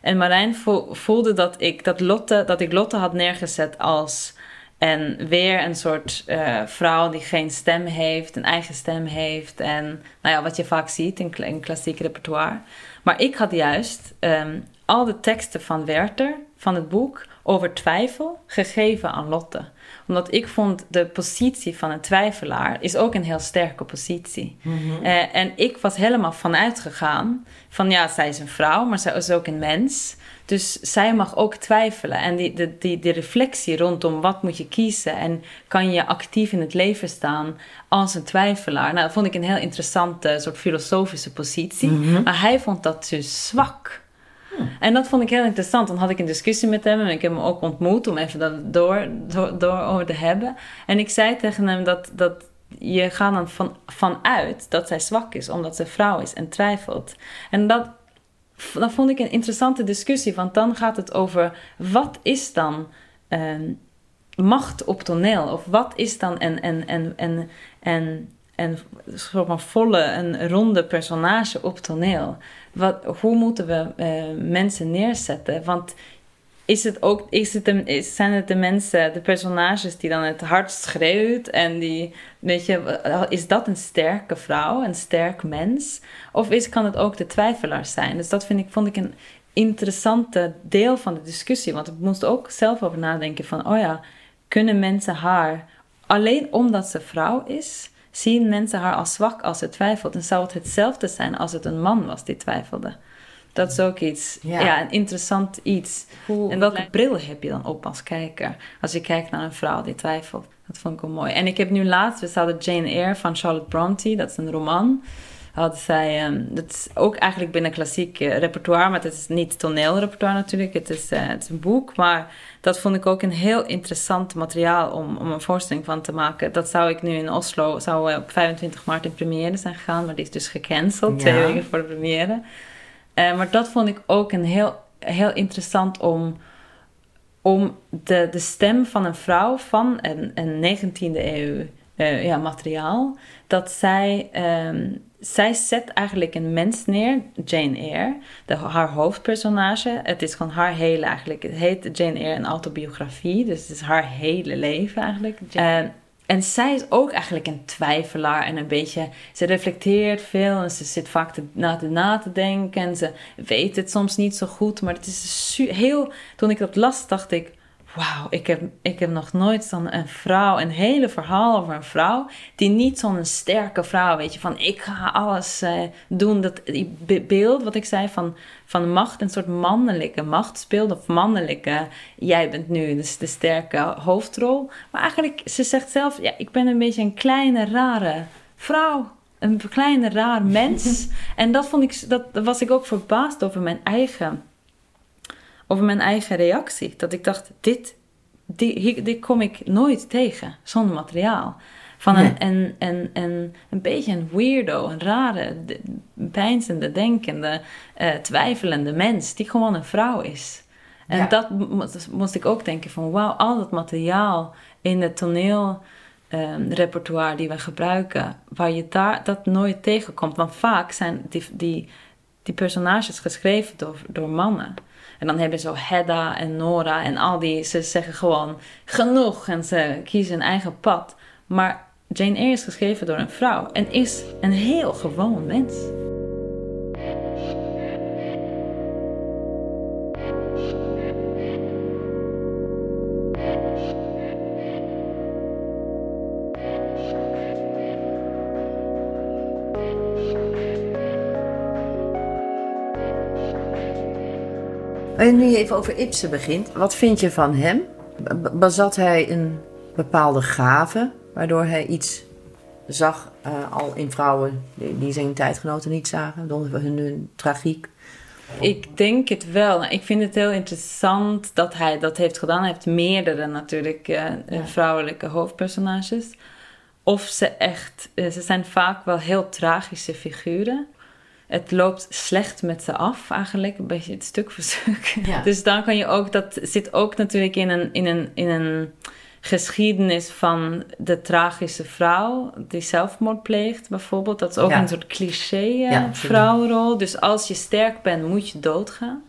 En Marijn vo- voelde dat ik, dat, Lotte, dat ik Lotte had neergezet als en weer een soort eh, vrouw die geen stem heeft, een eigen stem heeft. En nou ja, wat je vaak ziet in, in klassiek repertoire. Maar ik had juist ehm, al de teksten van Werther, van het boek, over twijfel gegeven aan Lotte. Omdat ik vond de positie van een twijfelaar is ook een heel sterke positie. Eh, en ik was helemaal vanuit gegaan van ja, zij is een vrouw, maar zij is ook een mens. Dus zij mag ook twijfelen. En die, die, die, die reflectie rondom wat moet je kiezen en kan je actief in het leven staan als een twijfelaar. Nou, dat vond ik een heel interessante soort filosofische positie. Maar hij vond dat dus zwak. En dat vond ik heel interessant. Dan had ik een discussie met hem en ik heb hem ook ontmoet om even dat door, door, door te hebben. En ik zei tegen hem dat, dat je gaat dan van, vanuit dat zij zwak is, omdat ze vrouw is en twijfelt. En dat, dat vond ik een interessante discussie, want dan gaat het over wat is dan ehm, macht op toneel? Of wat is dan een, en en en en een soort van volle, een ronde personage op toneel? Wat, hoe moeten we uh, mensen neerzetten? Want is het ook, is het de, zijn het de mensen, de personages die dan het hardst schreeuwt en die, weet je, is dat een sterke vrouw, een sterk mens? Of is, kan het ook de twijfelaar zijn? Dus dat vind ik, vond ik een interessante deel van de discussie, want ik moest ook zelf over nadenken van, oh ja, kunnen mensen haar, alleen omdat ze vrouw is, zien mensen haar als zwak als ze twijfelt? En zou het hetzelfde zijn als het een man was die twijfelde? Dat is ook iets, ja, een interessant iets. en welke bril heb je dan op als kijker? Als je kijkt naar een vrouw die twijfelt. Dat vond ik wel mooi. En ik heb nu laatst, we hadden Jane Eyre van Charlotte Bronte, dat is een roman. Hadden zij, um, dat is ook eigenlijk binnen klassiek uh, repertoire, maar het is niet toneelrepertoire natuurlijk. Het is, uh, het is een boek, maar dat vond ik ook een heel interessant materiaal om, om een voorstelling van te maken. Dat zou ik nu in Oslo, zou op 25 maart in première zijn gegaan, maar die is dus gecanceld, twee weken voor de première. Uh, maar dat vond ik ook een heel, heel interessant om, om de, de stem van een vrouw van een, een 19e eeuw uh, ja, materiaal, dat zij, um, zij zet eigenlijk een mens neer, Jane Eyre, de, haar hoofdpersonage. Het is gewoon haar hele eigenlijk, het heet Jane Eyre een autobiografie, dus het is haar hele leven eigenlijk. Uh, en zij is ook eigenlijk een twijfelaar en een beetje, ze reflecteert veel en ze zit vaak te, na, te, na te denken en ze weet het soms niet zo goed, maar het is heel, toen ik dat las dacht ik, wauw, ik heb, ik heb nog nooit dan een vrouw, een hele verhaal over een vrouw, die niet zo'n sterke vrouw, weet je, van ik ga alles uh, doen. Dat die beeld, wat ik zei, van, van macht, een soort mannelijke macht speelt, of mannelijke, jij bent nu dus de sterke hoofdrol. Maar eigenlijk, ze zegt zelf, ja, ik ben een beetje een kleine, rare vrouw. Een kleine, raar mens. [laughs] en dat vond ik, dat was ik ook verbaasd over mijn eigen over mijn eigen reactie. Dat ik dacht, dit, dit, dit kom ik nooit tegen, zonder materiaal. Van een, een, een, een, een beetje een weirdo, een rare, pijnzende, denkende, uh, twijfelende mens die gewoon een vrouw is. En dat moest ik ook denken van wauw, al dat materiaal in het toneelrepertoire ehm, die we gebruiken, waar je daar, dat nooit tegenkomt. Want vaak zijn die, die, die personages geschreven door, door mannen. En dan hebben zo Hedda en Nora en al die, ze zeggen gewoon genoeg en ze kiezen een eigen pad. Maar Jane Eyre is geschreven door een vrouw en is een heel gewoon mens. En nu je even over Ibsen begint, wat vind je van hem? Bezat hij een bepaalde gave, waardoor hij iets zag uh, al in vrouwen die zijn tijdgenoten niet zagen, door hun, hun tragiek? Ik denk het wel. Ik vind het heel interessant dat hij dat heeft gedaan. Hij heeft meerdere natuurlijk uh, vrouwelijke hoofdpersonages. Of ze echt, uh, ze zijn vaak wel heel tragische figuren het loopt slecht met ze af, eigenlijk, een beetje het stuk voor stuk. [laughs] Dus dan kan je ook, dat zit ook natuurlijk in een, in een, in een geschiedenis van de tragische vrouw die zelfmoord pleegt, bijvoorbeeld. Dat is ook een soort cliché uh, vrouwenrol. Dus als je sterk bent, moet je doodgaan.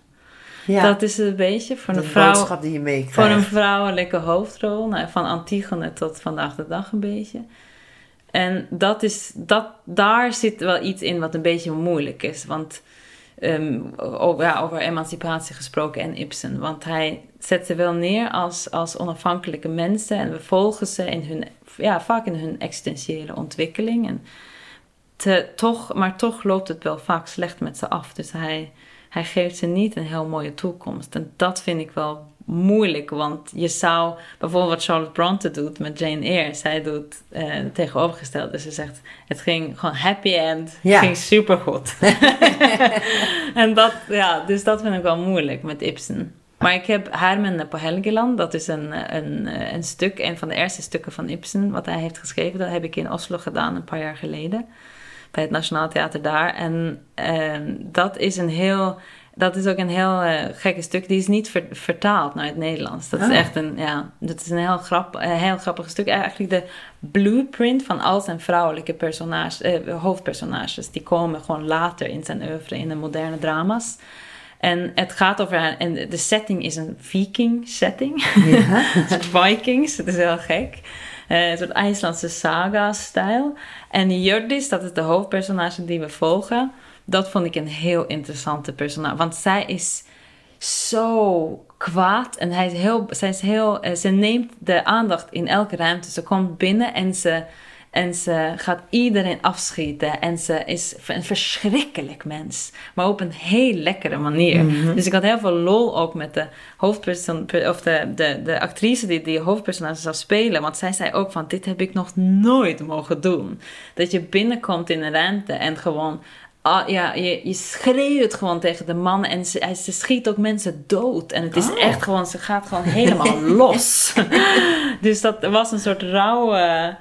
Ja. Dat is een beetje voor een vrouw. Die je. Voor een vrouwelijke hoofdrol. Nou, van Antigone tot vandaag de dag een beetje. En dat is, dat, daar zit wel iets in wat een beetje moeilijk is. Want um, over, ja, over emancipatie gesproken en Ibsen. Want hij zet ze wel neer als, als onafhankelijke mensen. En we volgen ze in hun, ja, vaak in hun existentiële ontwikkeling. En te, toch, maar toch loopt het wel vaak slecht met ze af. Dus hij, hij geeft ze niet een heel mooie toekomst. En dat vind ik wel moeilijk. Want je zou bijvoorbeeld wat Charlotte Bronte doet met Jane Eyre. Zij doet uh, tegenovergesteld. Dus ze zegt, het ging gewoon happy end. Het ging supergoed. [laughs] en dat, ja, dus dat vind ik wel moeilijk met Ibsen. Maar ik heb Herman på Helgeland, dat is een, een, een stuk, een van de eerste stukken van Ibsen, wat hij heeft geschreven. Dat heb ik in Oslo gedaan een paar jaar geleden, bij het Nationaal Theater daar. En, en dat is een heel dat is ook een heel uh, gekke stuk. Die is niet ver, vertaald naar het Nederlands. Dat is Oh. echt een, ja, dat is een heel, grap, een heel grappig stuk. Eigenlijk de blueprint van al zijn vrouwelijke personages, eh, hoofdpersonages. Die komen gewoon later in zijn oeuvre in de moderne drama's. En het gaat over haar, en de setting is een viking setting. Ja. [laughs] soort Vikings, het is heel gek. Eh, een soort IJslandse saga-stijl. En Hjördis, dat is de hoofdpersonage die we volgen. Dat vond ik een heel interessante personage. Want zij is zo kwaad. En hij is heel, zij is heel, eh, ze neemt de aandacht in elke ruimte. Ze komt binnen en ze, en ze gaat iedereen afschieten. En ze is een verschrikkelijk mens. Maar op een heel lekkere manier. Dus ik had heel veel lol ook met de hoofdpersoon... Of de, de, de actrice die die hoofdpersonage zou spelen. Want zij zei ook van... Dit heb ik nog nooit mogen doen. Dat je binnenkomt in een ruimte en gewoon... Ah, ja, je, je schreeuwt gewoon tegen de man en ze, hij- ze schiet ook mensen dood. En het is Oh. echt gewoon, ze gaat gewoon helemaal [laughs] los. [laughs] dus dat was een soort rauwe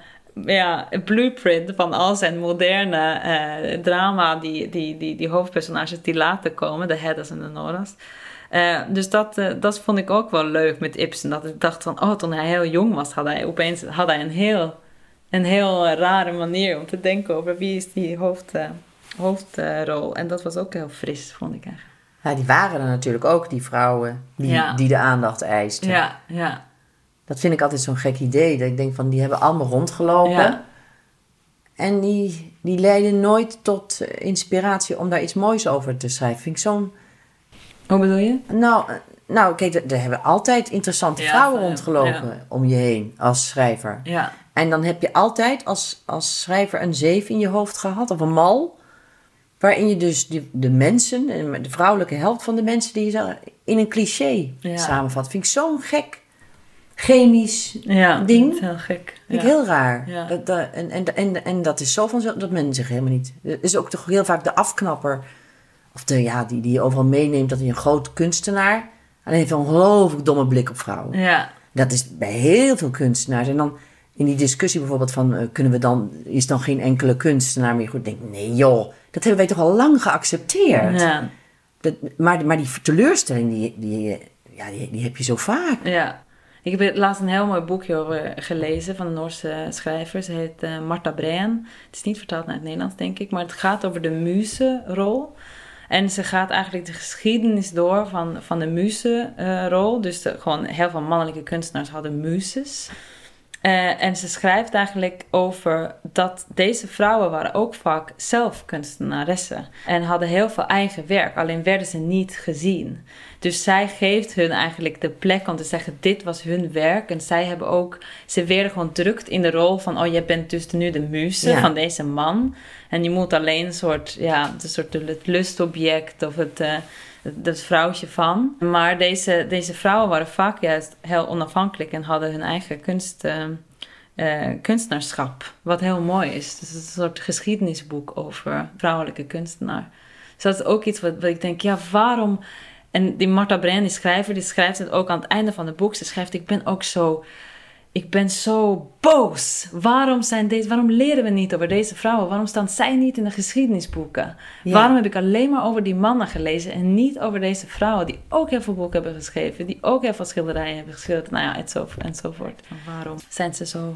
ja, blueprint van al zijn moderne eh, drama, die, die, die, die hoofdpersonages die later komen, de Heddas en de Noras. Eh, dus dat, eh, dat vond ik ook wel leuk met Ibsen. Dat ik dacht van, oh, toen hij heel jong was, had hij opeens had hij een heel, een heel rare manier om te denken over wie is die hoofd, hoofdrol. en dat was ook heel fris, vond ik eigenlijk. Ja, die waren er natuurlijk ook, die vrouwen die, Ja. die de aandacht eisten. Ja, ja, Dat vind ik altijd zo'n gek idee. Dat ik denk van, die hebben allemaal rondgelopen. ja. En die, die leiden nooit tot eh, inspiratie om daar iets moois over te schrijven. Vind ik zo'n... Hoe bedoel je? Nou, eh, nou kijk, er, er hebben altijd interessante Ja, vrouwen ja, rondgelopen om je heen als schrijver. Ja, En dan heb je altijd als, als schrijver een zeef in je hoofd gehad, of een mal. Waarin je dus de, de mensen, en de vrouwelijke helft van de mensen, die je in een cliché Ja. samenvat. Vind ik zo'n gek chemisch ja. Ding? dat is heel gek. Vind ja. ik heel raar. Ja. Dat, dat- en, en, en, en dat is zo vanzelf dat men zich helemaal niet. Het is ook toch heel vaak de afknapper. Of de, ja, die, die je overal meeneemt dat hij een groot kunstenaar. Alleen heeft een ongelooflijk domme blik op vrouwen. Ja, Dat is bij heel veel kunstenaars. En dan in die discussie bijvoorbeeld van... eh, kunnen we dan, is dan geen enkele kunstenaar meer goed? Denk, nee joh, dat hebben wij toch al lang geaccepteerd. ja, Dat, maar, maar die teleurstelling, die, die, ja, die, die heb je zo vaak. ja. Ik heb laatst een heel mooi boekje over gelezen van een Noorse schrijver. Ze heet eh, Marta Breen. Het is niet vertaald naar het Nederlands, denk ik. Maar het gaat over de muzenrol. En ze gaat eigenlijk de geschiedenis door van, van de muzenrol. dus de, gewoon heel veel mannelijke kunstenaars hadden muzes. Eh, en ze schrijft eigenlijk over dat deze vrouwen waren ook vaak zelf kunstenaressen. En hadden heel veel eigen werk, alleen werden ze niet gezien. Dus zij geeft hun eigenlijk de plek om te zeggen, dit was hun werk. En zij hebben ook, ze werden gewoon drukt in de rol van, oh, jij bent dus nu de muze Ja. van deze man. En je moet alleen een soort, ja, een soort het lustobject of het, eh, het vrouwtje van. Maar deze, deze vrouwen waren vaak juist heel onafhankelijk en hadden hun eigen kunst, eh, kunstenaarschap. Wat heel mooi is. Dus het is een soort geschiedenisboek over vrouwelijke kunstenaar. Dus dat is ook iets wat, ik denk, ja, waarom... En die Marta Breen, die schrijver, die schrijft het ook aan het einde van het boek. Ze schrijft, ik ben ook zo... Ik ben zo boos. Waarom, zijn deze, waarom leren we niet over deze vrouwen? Waarom staan zij niet in de geschiedenisboeken? Ja. Waarom heb ik alleen maar over die mannen gelezen en niet over deze vrouwen die ook heel veel boeken hebben geschreven, die ook heel veel schilderijen hebben geschilderd, nou ja, enzovoort. Waarom zijn ze zo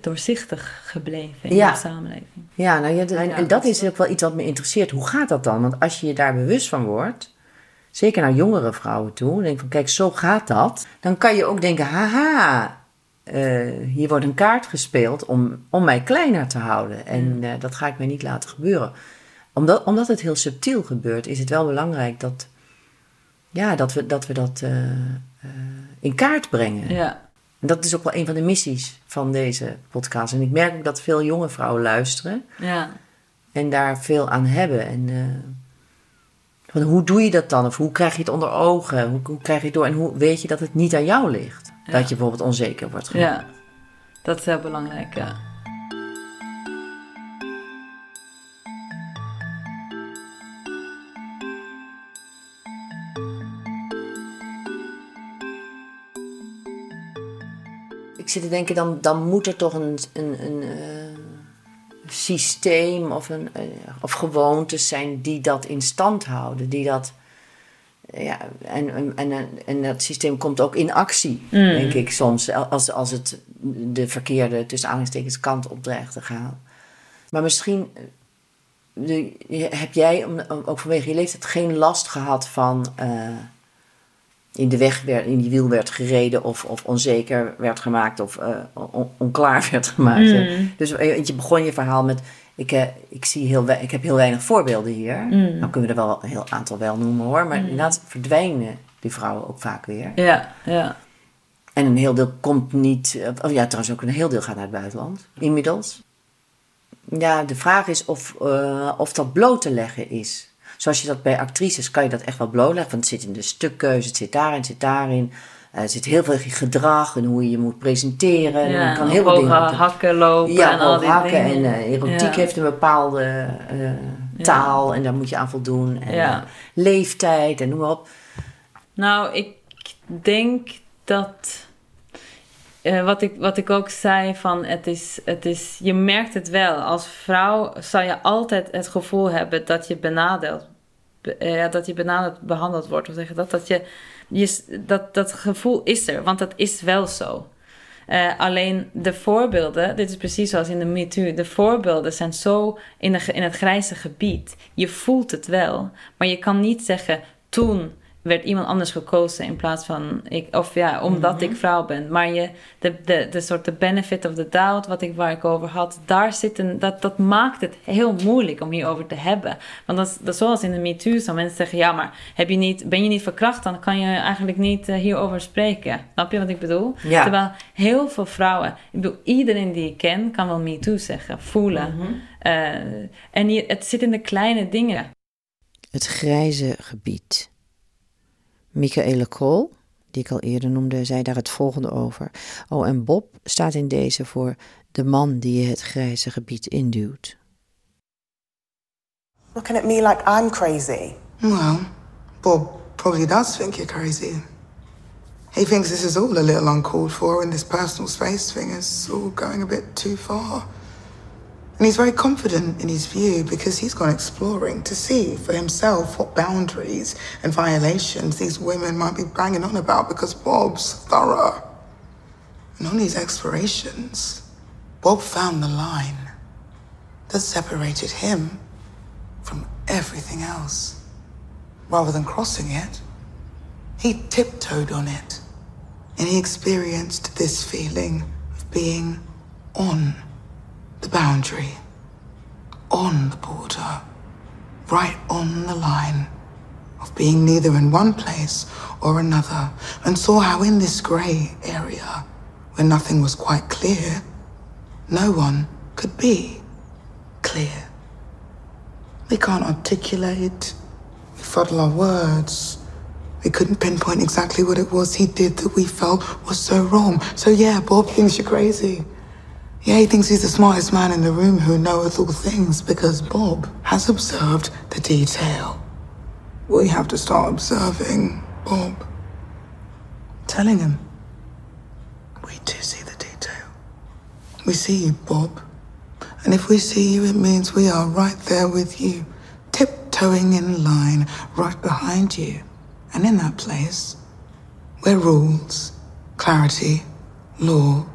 doorzichtig gebleven in Ja. de samenleving? Ja, nou, ja, en, dat is ook wel iets wat me interesseert. Hoe gaat dat dan? Want als je je daar bewust van wordt, zeker naar jongere vrouwen toe, denk van kijk, zo gaat dat. Dan kan je ook denken, haha, eh, hier wordt een kaart gespeeld om, om mij kleiner te houden. En eh, dat ga ik mij niet laten gebeuren. Omdat, omdat het heel subtiel gebeurt, is het wel belangrijk dat, ja, dat we dat, we dat eh, in kaart brengen. Ja, En dat is ook wel een van de missies van deze podcast. En ik merk ook dat veel jonge vrouwen luisteren ja, en daar veel aan hebben. En van hoe doe je dat dan? Of hoe krijg je het onder ogen? Hoe, hoe krijg je het door? En hoe weet je dat het niet aan jou ligt? Ja. Dat je bijvoorbeeld onzeker wordt gemaakt. ja. Dat is heel belangrijk, ja. Ik zit te denken, dan, dan moet er toch een, een, een eh, systeem of, een, eh, of gewoontes zijn die dat in stand houden. Die dat ja, en, en, en, dat systeem komt ook in actie, Mm. denk ik soms. Als, als het de verkeerde, tussen aanhalingstekens, kant op dreigt te gaan. Maar misschien eh, de, heb jij, ook vanwege je leeftijd, geen last gehad van... eh, in de weg werd, in die wiel werd gereden of, of onzeker werd gemaakt of eh, on- onklaar werd gemaakt. Mm. Dus eh, je begon je verhaal met, ik, eh, ik, zie heel, ik heb heel weinig voorbeelden hier. Mm. Nou kunnen we er wel een heel aantal wel noemen hoor, maar inderdaad verdwijnen die vrouwen ook vaak weer. Ja, ja. En een heel deel komt niet, eh, oh ja trouwens ook een heel deel gaat naar het buitenland, inmiddels. Ja, de vraag is of, eh, of dat bloot te leggen is. Zoals je dat bij actrices kan je dat echt wel blootleggen. Want het zit in de stukkeuze, het zit daarin, het zit daarin. Eh, er zit heel veel gedrag en hoe je je moet presenteren. En ja kan heel veel dingen. hakken lopen ja, en al die hakken dingen. en eh, erotiek Ja. heeft een bepaalde eh, taal en daar moet je aan voldoen. En leeftijd en noem maar op. Nou, ik denk dat. wat, ik, wat ik ook zei, van het is, het is, je merkt het wel. Als vrouw zou je altijd het gevoel hebben dat je benadeeld, dat je benadeeld behandeld wordt. Of zeggen dat, dat, je, dat, dat gevoel is er, want dat is wel zo. Eh, alleen de voorbeelden, dit is precies zoals in de MeToo, de voorbeelden zijn zo in, de, in het grijze gebied. Je voelt het wel, maar je kan niet zeggen toen werd iemand anders gekozen in plaats van ik, of ja, omdat ik vrouw ben. Maar je, de, de, de soort de benefit of the doubt, wat ik, waar ik over had, daar zit een, dat, dat maakt het heel moeilijk om hierover te hebben. Want dat is, dat is zoals in de MeToo, zo mensen zeggen, ja, maar heb je niet, ben je niet verkracht, dan kan je eigenlijk niet eh, hierover spreken. Snap je wat ik bedoel? Ja. Terwijl heel veel vrouwen, ik bedoel, iedereen die ik ken, kan wel MeToo zeggen, voelen. Eh, en hier, het zit in de kleine dingen. Het grijze gebied. Michaela Krol, die ik al eerder noemde, zei daar het volgende over. Oh, en Bob staat in deze voor de man die je het grijze gebied induwt. Looking at me like I'm crazy. Well, Bob probably does think you're crazy. He thinks this is all a little uncalled for, and this personal space thing is all going a bit too far. And he's very confident in his view because he's gone exploring to see for himself what boundaries and violations these women might be banging on about because Bob's thorough. And on these explorations, Bob found the line that separated him from everything else. Rather than crossing it, he tiptoed on it. And he experienced this feeling of being on the boundary, on the border, right on the line of being neither in one place or another, and saw how in this grey area, where nothing was quite clear, no one could be clear. We can't articulate, we fuddle our words. We couldn't pinpoint exactly what it was he did that we felt was so wrong. So yeah, Bob thinks you're crazy. Yeah, he thinks he's the smartest man in the room who knoweth all things because Bob has observed the detail. We have to start observing Bob. Telling him. We do see the detail. We see you, Bob. And if we see you, it means we are right there with you, tiptoeing in line right behind you. And in that place, where rules, clarity, law,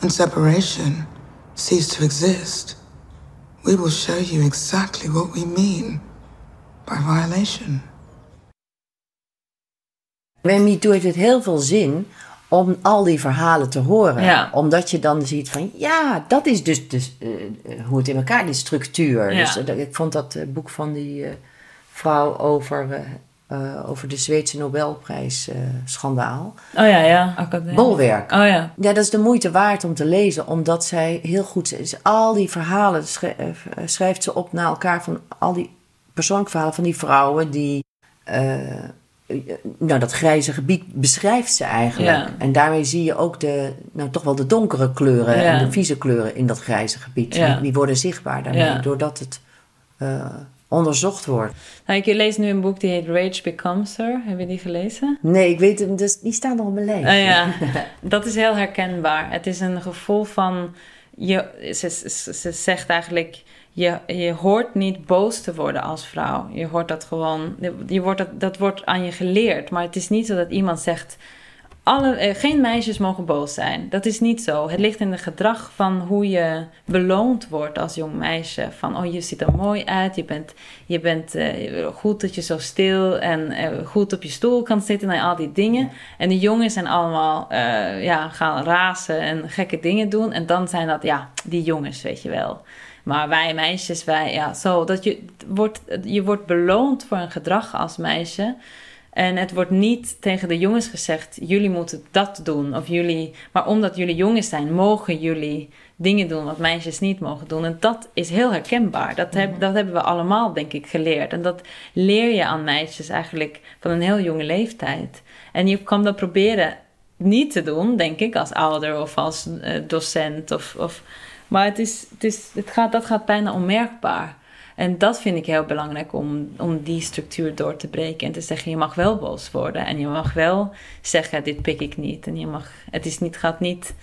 and separation cease to exist, we will show you exactly what we mean by violation. Bij MeToo heeft het heel veel zin om al die verhalen te horen. Ja. Omdat je dan ziet van, ja, dat is dus, dus hoe het in elkaar, die structuur. Ja. Dus, eh, ik vond dat eh, boek van die eh, vrouw over, eh, eh, over de Zweedse Nobelprijs eh, schandaal. Oh ja, ja. Academie. Bolwerk. Oh ja. Ja, dat is de moeite waard om te lezen, omdat zij heel goed is. Al die verhalen schre- eh, schrijft ze op naar elkaar van al die persoonlijke verhalen van die vrouwen die. eh, nou, dat grijze gebied beschrijft ze eigenlijk. Ja. En daarmee zie je ook de, nou, toch wel de donkere kleuren Ja. en de vieze kleuren in dat grijze gebied. Ja. Die, die worden zichtbaar daarmee, Ja. doordat het eh, onderzocht wordt. Nou, ik lees nu een boek die heet Rage Becomes Her. Heb je die gelezen? Nee, ik weet het, dus die staan nog op mijn lijst. Oh ja, [laughs] dat is heel herkenbaar. Het is een gevoel van. Je, ze, ze, ze zegt eigenlijk. je, je hoort niet boos te worden als vrouw. Je hoort dat gewoon, je wordt dat, dat wordt aan je geleerd. Maar het is niet zo dat iemand zegt, alle, eh, geen meisjes mogen boos zijn. Dat is niet zo. Het ligt in het gedrag van hoe je beloond wordt als jong meisje. Van, oh, je ziet er mooi uit. Je bent, je bent eh, goed dat je zo stil en eh, goed op je stoel kan zitten en al die dingen. En de jongens zijn allemaal, ja, gaan razen en gekke dingen doen. En dan zijn dat, ja, die jongens, weet je wel. Maar wij meisjes, wij, ja, zo. Dat je, wordt, je wordt beloond voor een gedrag als meisje. En het wordt niet tegen de jongens gezegd: jullie moeten dat doen. Of jullie, maar omdat jullie jongens zijn, mogen jullie dingen doen wat meisjes niet mogen doen. En dat is heel herkenbaar. Dat, heb, dat hebben we allemaal, denk ik, geleerd. En dat leer je aan meisjes eigenlijk van een heel jonge leeftijd. En je kan dat proberen niet te doen, denk ik, als ouder of als uh, docent. Of, of, maar het is, het is, het gaat, dat gaat bijna onmerkbaar. En dat vind ik heel belangrijk om, om die structuur door te breken. En te zeggen, je mag wel boos worden. En je mag wel zeggen, dit pik ik niet. En je mag, het is niet, gaat niet...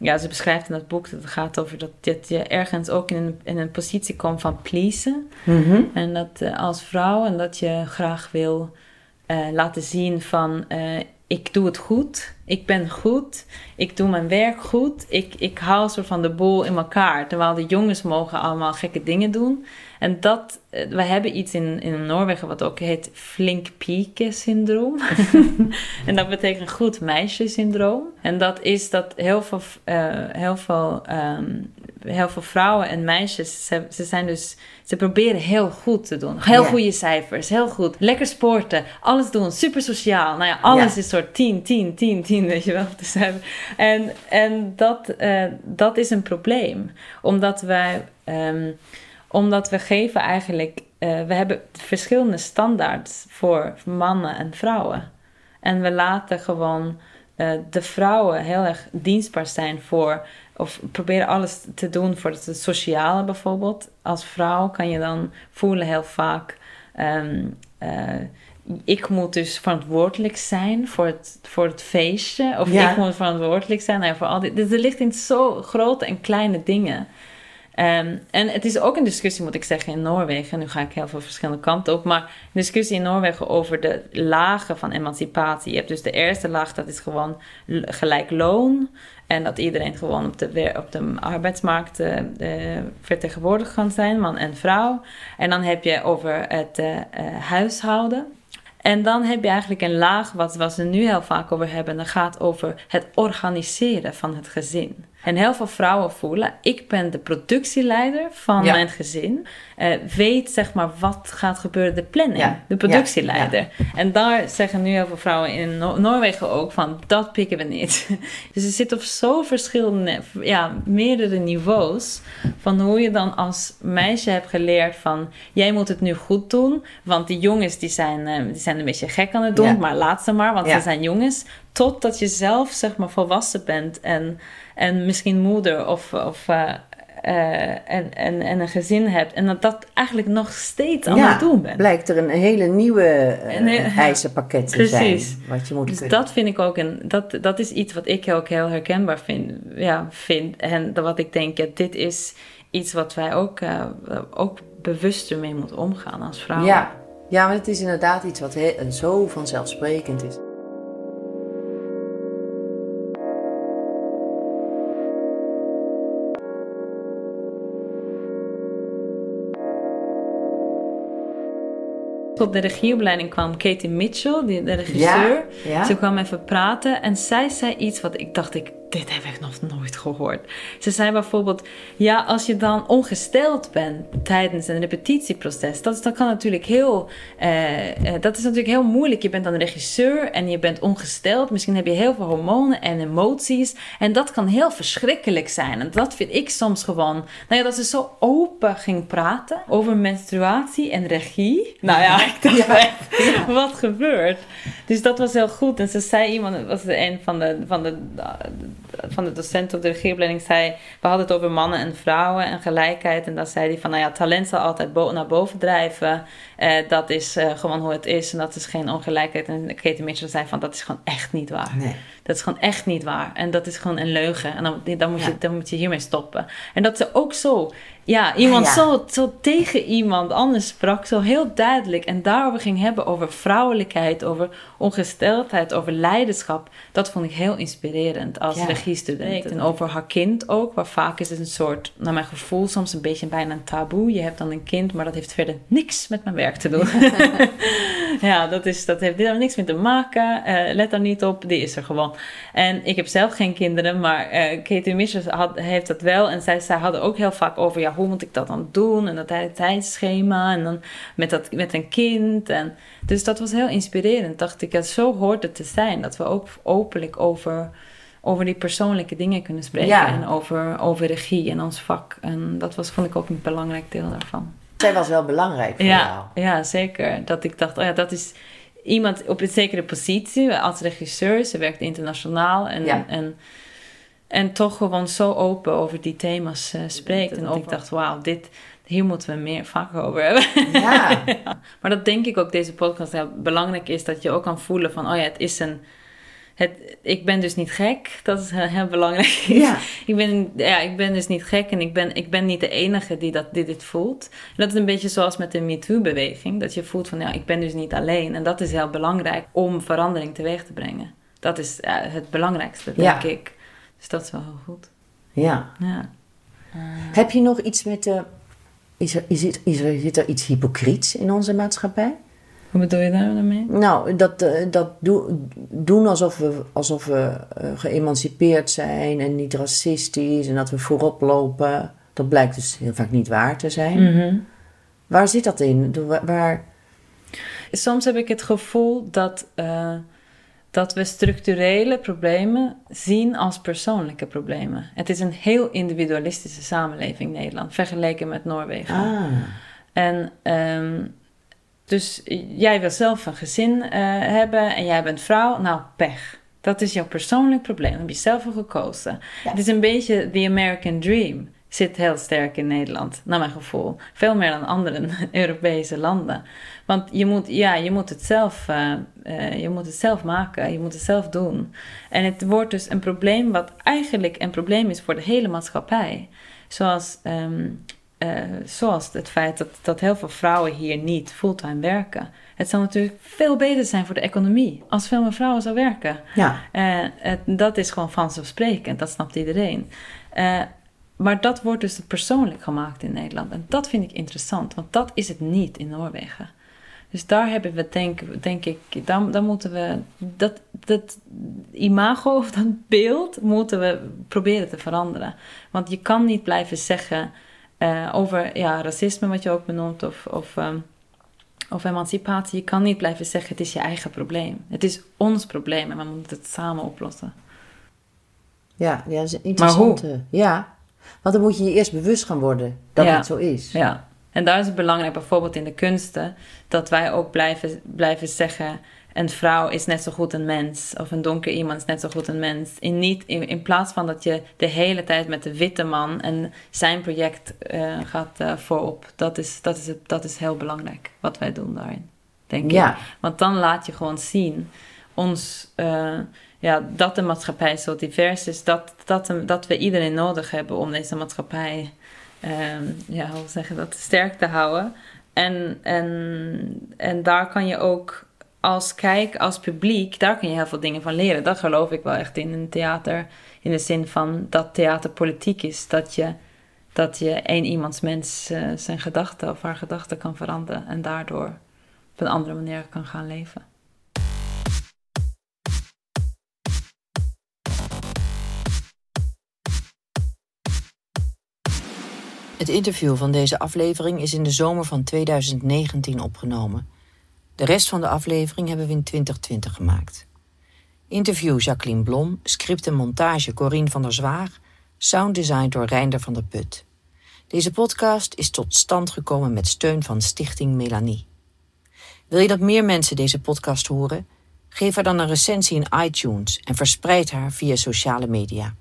Ja, ze beschrijft in dat boek dat het gaat over dat, dat je ergens ook in een, in een positie komt van pleasen. Mhm. En dat uh, als vrouw en dat je graag wil uh, laten zien van... Uh, ik doe het goed, ik ben goed, ik doe mijn werk goed, ik, ik hou soort van de boel in elkaar. Terwijl de jongens mogen allemaal gekke dingen doen. En dat, we hebben iets in, in Noorwegen wat ook heet flink pieke syndroom. [laughs] en dat betekent goed meisje syndroom. En dat is dat heel veel, uh, heel veel, um, heel veel vrouwen en meisjes, ze, ze, zijn dus, ze proberen heel goed te doen. Heel goede cijfers, heel goed. Lekker sporten, alles doen, super sociaal. Nou ja, alles is soort 10, 10, 10, 10, weet je wel. Dus, en en dat, uh, dat is een probleem. Omdat wij... Um, omdat we geven eigenlijk, uh, we hebben verschillende standaards voor mannen en vrouwen. En we laten gewoon uh, de vrouwen heel erg dienstbaar zijn voor, of proberen alles te doen voor het sociale bijvoorbeeld. Als vrouw kan je dan voelen heel vaak, um, uh, ik moet dus verantwoordelijk zijn voor het, voor het feestje. Of ja. ik moet verantwoordelijk zijn nou, voor al dit. Dus er ligt in zo grote en kleine dingen. Um, en het is ook een discussie, moet ik zeggen, in Noorwegen. Nu ga ik heel veel verschillende kanten op. Maar een discussie in Noorwegen over de lagen van emancipatie. Je hebt dus de eerste laag, dat is gewoon gelijk loon. En dat iedereen gewoon op de, op de arbeidsmarkt uh, vertegenwoordigd kan zijn, man en vrouw. En dan heb je over het uh, huishouden. En dan heb je eigenlijk een laag, wat, wat we nu heel vaak over hebben. Dat gaat over het organiseren van het gezin. En heel veel vrouwen voelen, ik ben de productieleider van ja. mijn gezin. Uh, weet zeg maar wat gaat gebeuren, de planning, ja. de productieleider. Ja. En daar zeggen nu heel veel vrouwen in Noor Noorwegen ook van, dat pikken we niet. [laughs] dus er zit op zo verschillende, ja, meerdere niveaus van hoe je dan als meisje hebt geleerd van, jij moet het nu goed doen, want die jongens die zijn, uh, die zijn een beetje gek aan het doen, maar laat ze maar, want ze zijn jongens. Totdat je zelf zeg maar volwassen bent en en misschien moeder of, of uh, uh, en, en, en een gezin hebt. En dat dat eigenlijk nog steeds aan ja, het doen bent. blijkt er een hele nieuwe uh, [laughs] eisenpakket te Precies. zijn. Wat je moet dus kunnen. dat vind ik ook, en dat, dat is iets wat ik ook heel herkenbaar vind. Ja, vind. En wat ik denk, ja, dit is iets wat wij ook, uh, ook bewuster mee moeten omgaan als vrouwen. Ja. ja, maar het is inderdaad iets wat he- zo vanzelfsprekend is. Tot de regieopleiding kwam Katie Mitchell, die, de regisseur. Ja, ja. Ze kwam even praten en zij zei iets wat ik dacht, ik, dit heb ik nog nooit gehoord. Ze zei bijvoorbeeld, ja, als je dan ongesteld bent tijdens een repetitieproces, dat, dat kan natuurlijk heel, uh, dat is natuurlijk heel moeilijk. Je bent dan regisseur en je bent ongesteld. Misschien heb je heel veel hormonen en emoties en dat kan heel verschrikkelijk zijn. En dat vind ik soms gewoon, nou ja, dat ze zo open ging praten over menstruatie en regie. Nou ja, ik dacht ja. echt, ja. [laughs] wat gebeurt? Dus dat was heel goed. En ze zei iemand, was een van de, van de, van de docenten op de regieopleiding, zei, we hadden het over mannen en vrouwen en gelijkheid. En dan zei hij van, nou ja, talent zal altijd naar boven drijven. Uh, dat is uh, gewoon hoe het is en dat is geen ongelijkheid. En Katie Mitchell zei van, dat is gewoon echt niet waar. Nee. Dat is gewoon echt niet waar. En dat is gewoon een leugen. En dan, dan, moet, je, ja. dan moet je hiermee stoppen. En dat ze ook zo ja, iemand Ah, ja. Zo, zo tegen iemand anders sprak, zo heel duidelijk. En daarover ging hebben, over vrouwelijkheid, over ongesteldheid, over leiderschap. Dat vond ik heel inspirerend als Ja. regiestudent. En over haar kind ook, waar vaak is het een soort, naar mijn gevoel, soms een beetje bijna een taboe. Je hebt dan een kind, maar dat heeft verder niks met mijn werk te doen. [laughs] [laughs] ja, dat, is, dat heeft helemaal niks mee te maken. Eh, let daar niet op, die is er gewoon. En ik heb zelf geen kinderen, maar eh Katie Mishers had, heeft dat wel. En zij, zij hadden ook heel vaak over, ja, hoe moet ik dat dan doen? En dat hele tijdschema en dan met, dat, met een kind. En, dus dat was heel inspirerend, dacht ik. Ja, zo hoort het te zijn, dat we ook openlijk over, over die persoonlijke dingen kunnen spreken. Ja. En over, over regie en ons vak. En dat was, vond ik ook een belangrijk deel daarvan. Zij was wel belangrijk voor jou. Ja, ja, zeker. Dat ik dacht, oh ja, dat is iemand op een zekere positie als regisseur. Ze werkt internationaal en, Ja. en, en toch gewoon zo open over die thema's eh, spreekt. En dat ik dacht, wauw, dit, hier moeten we meer vaker over hebben. [laughs] Ja. Maar dat denk ik ook deze podcast heel belangrijk is. Dat je ook kan voelen van, oh ja, het is een... Het, ik ben dus niet gek. Dat is heel, heel belangrijk. Ja. [laughs] ik, ben, ja, ik ben dus niet gek en ik ben, ik ben niet de enige die, dat, die dit voelt. En dat is een beetje zoals met de MeToo-beweging. Dat je voelt van, ja, ik ben dus niet alleen. En dat is heel belangrijk om verandering teweeg te brengen. Dat is ja, het belangrijkste, denk Ja. ik. Dus dat is wel heel goed. ja. Ja. Heb je nog iets met de... Is er, is, het, is er, zit er iets hypocriets in onze maatschappij? Hoe bedoel je daarmee? Nou, dat, eh, dat do- doen alsof we, alsof we eh, geëmancipeerd zijn en niet racistisch en dat we voorop lopen. Dat blijkt dus heel vaak niet waar te zijn. Mhm. Waar zit dat in? Waar- Soms heb ik het gevoel dat, eh, dat we structurele problemen zien als persoonlijke problemen. Het is een heel individualistische samenleving, Nederland, vergeleken met Noorwegen. ah, En ehm, dus jij wil zelf een gezin eh, hebben en jij bent vrouw, nou pech. Dat is jouw persoonlijk probleem. Daar heb je zelf voor gekozen. Het is een beetje the American dream. Zit heel sterk in Nederland, naar mijn gevoel. Veel meer dan andere [laughs] Europese landen. Want je moet, ja, je moet, het zelf, eh, eh, je moet het zelf maken, je moet het zelf doen. En het wordt dus een probleem wat eigenlijk een probleem is voor de hele maatschappij. Zoals, ehm, eh, zoals het feit dat, dat heel veel vrouwen hier niet fulltime werken. Het zou natuurlijk veel beter zijn voor de economie als veel meer vrouwen zou werken. ja. Het- dat is gewoon vanzelfsprekend, dat snapt iedereen. Eh, maar dat wordt dus persoonlijk gemaakt in Nederland. En dat vind ik interessant, want dat is het niet in Noorwegen. Dus daar hebben we, denk, denk ik, dan, dan moeten we dat, dat imago of dat beeld moeten we proberen te veranderen. Want je kan niet blijven zeggen eh, over ja, racisme, wat je ook benoemt, of, of, ehm, of emancipatie. Je kan niet blijven zeggen: het is je eigen probleem. Het is ons probleem en we moeten het samen oplossen. Ja, ja, dat is een interessante. Ja, want dan moet je je eerst bewust gaan worden dat Ja. het zo is. Ja, en daar is het belangrijk, bijvoorbeeld in de kunsten, dat wij ook blijven, blijven zeggen: een vrouw is net zo goed een mens, of een donker iemand is net zo goed een mens. In, niet, in, in plaats van dat je de hele tijd met de witte man en zijn project eh, gaat eh, voorop. Dat is, dat, is, dat is heel belangrijk wat wij doen daarin, denk Ja. ik. Want dan laat je gewoon zien ons, eh, ja, dat de maatschappij zo divers is, dat, dat, dat we iedereen nodig hebben om deze maatschappij ehm, ja, hoe zeg je dat, sterk te houden. En, en, en daar kan je ook als kijk, als publiek, daar kun je heel veel dingen van leren. Dat geloof ik wel echt in een theater. In de zin van dat theater politiek is. Dat je, dat je één iemands mens eh, zijn gedachten of haar gedachten kan veranderen. En daardoor op een andere manier kan gaan leven. Het interview van deze aflevering is in de zomer van 2019 opgenomen. De rest van de aflevering hebben we in 2020 gemaakt. Interview Jacqueline Blom, script en montage Corine van der Zwaag, sounddesign door Reinder van der Put. Deze podcast is tot stand gekomen met steun van Stichting Melanie. Wil je dat meer mensen deze podcast horen? Geef haar dan een recensie in iTunes en verspreid haar via sociale media.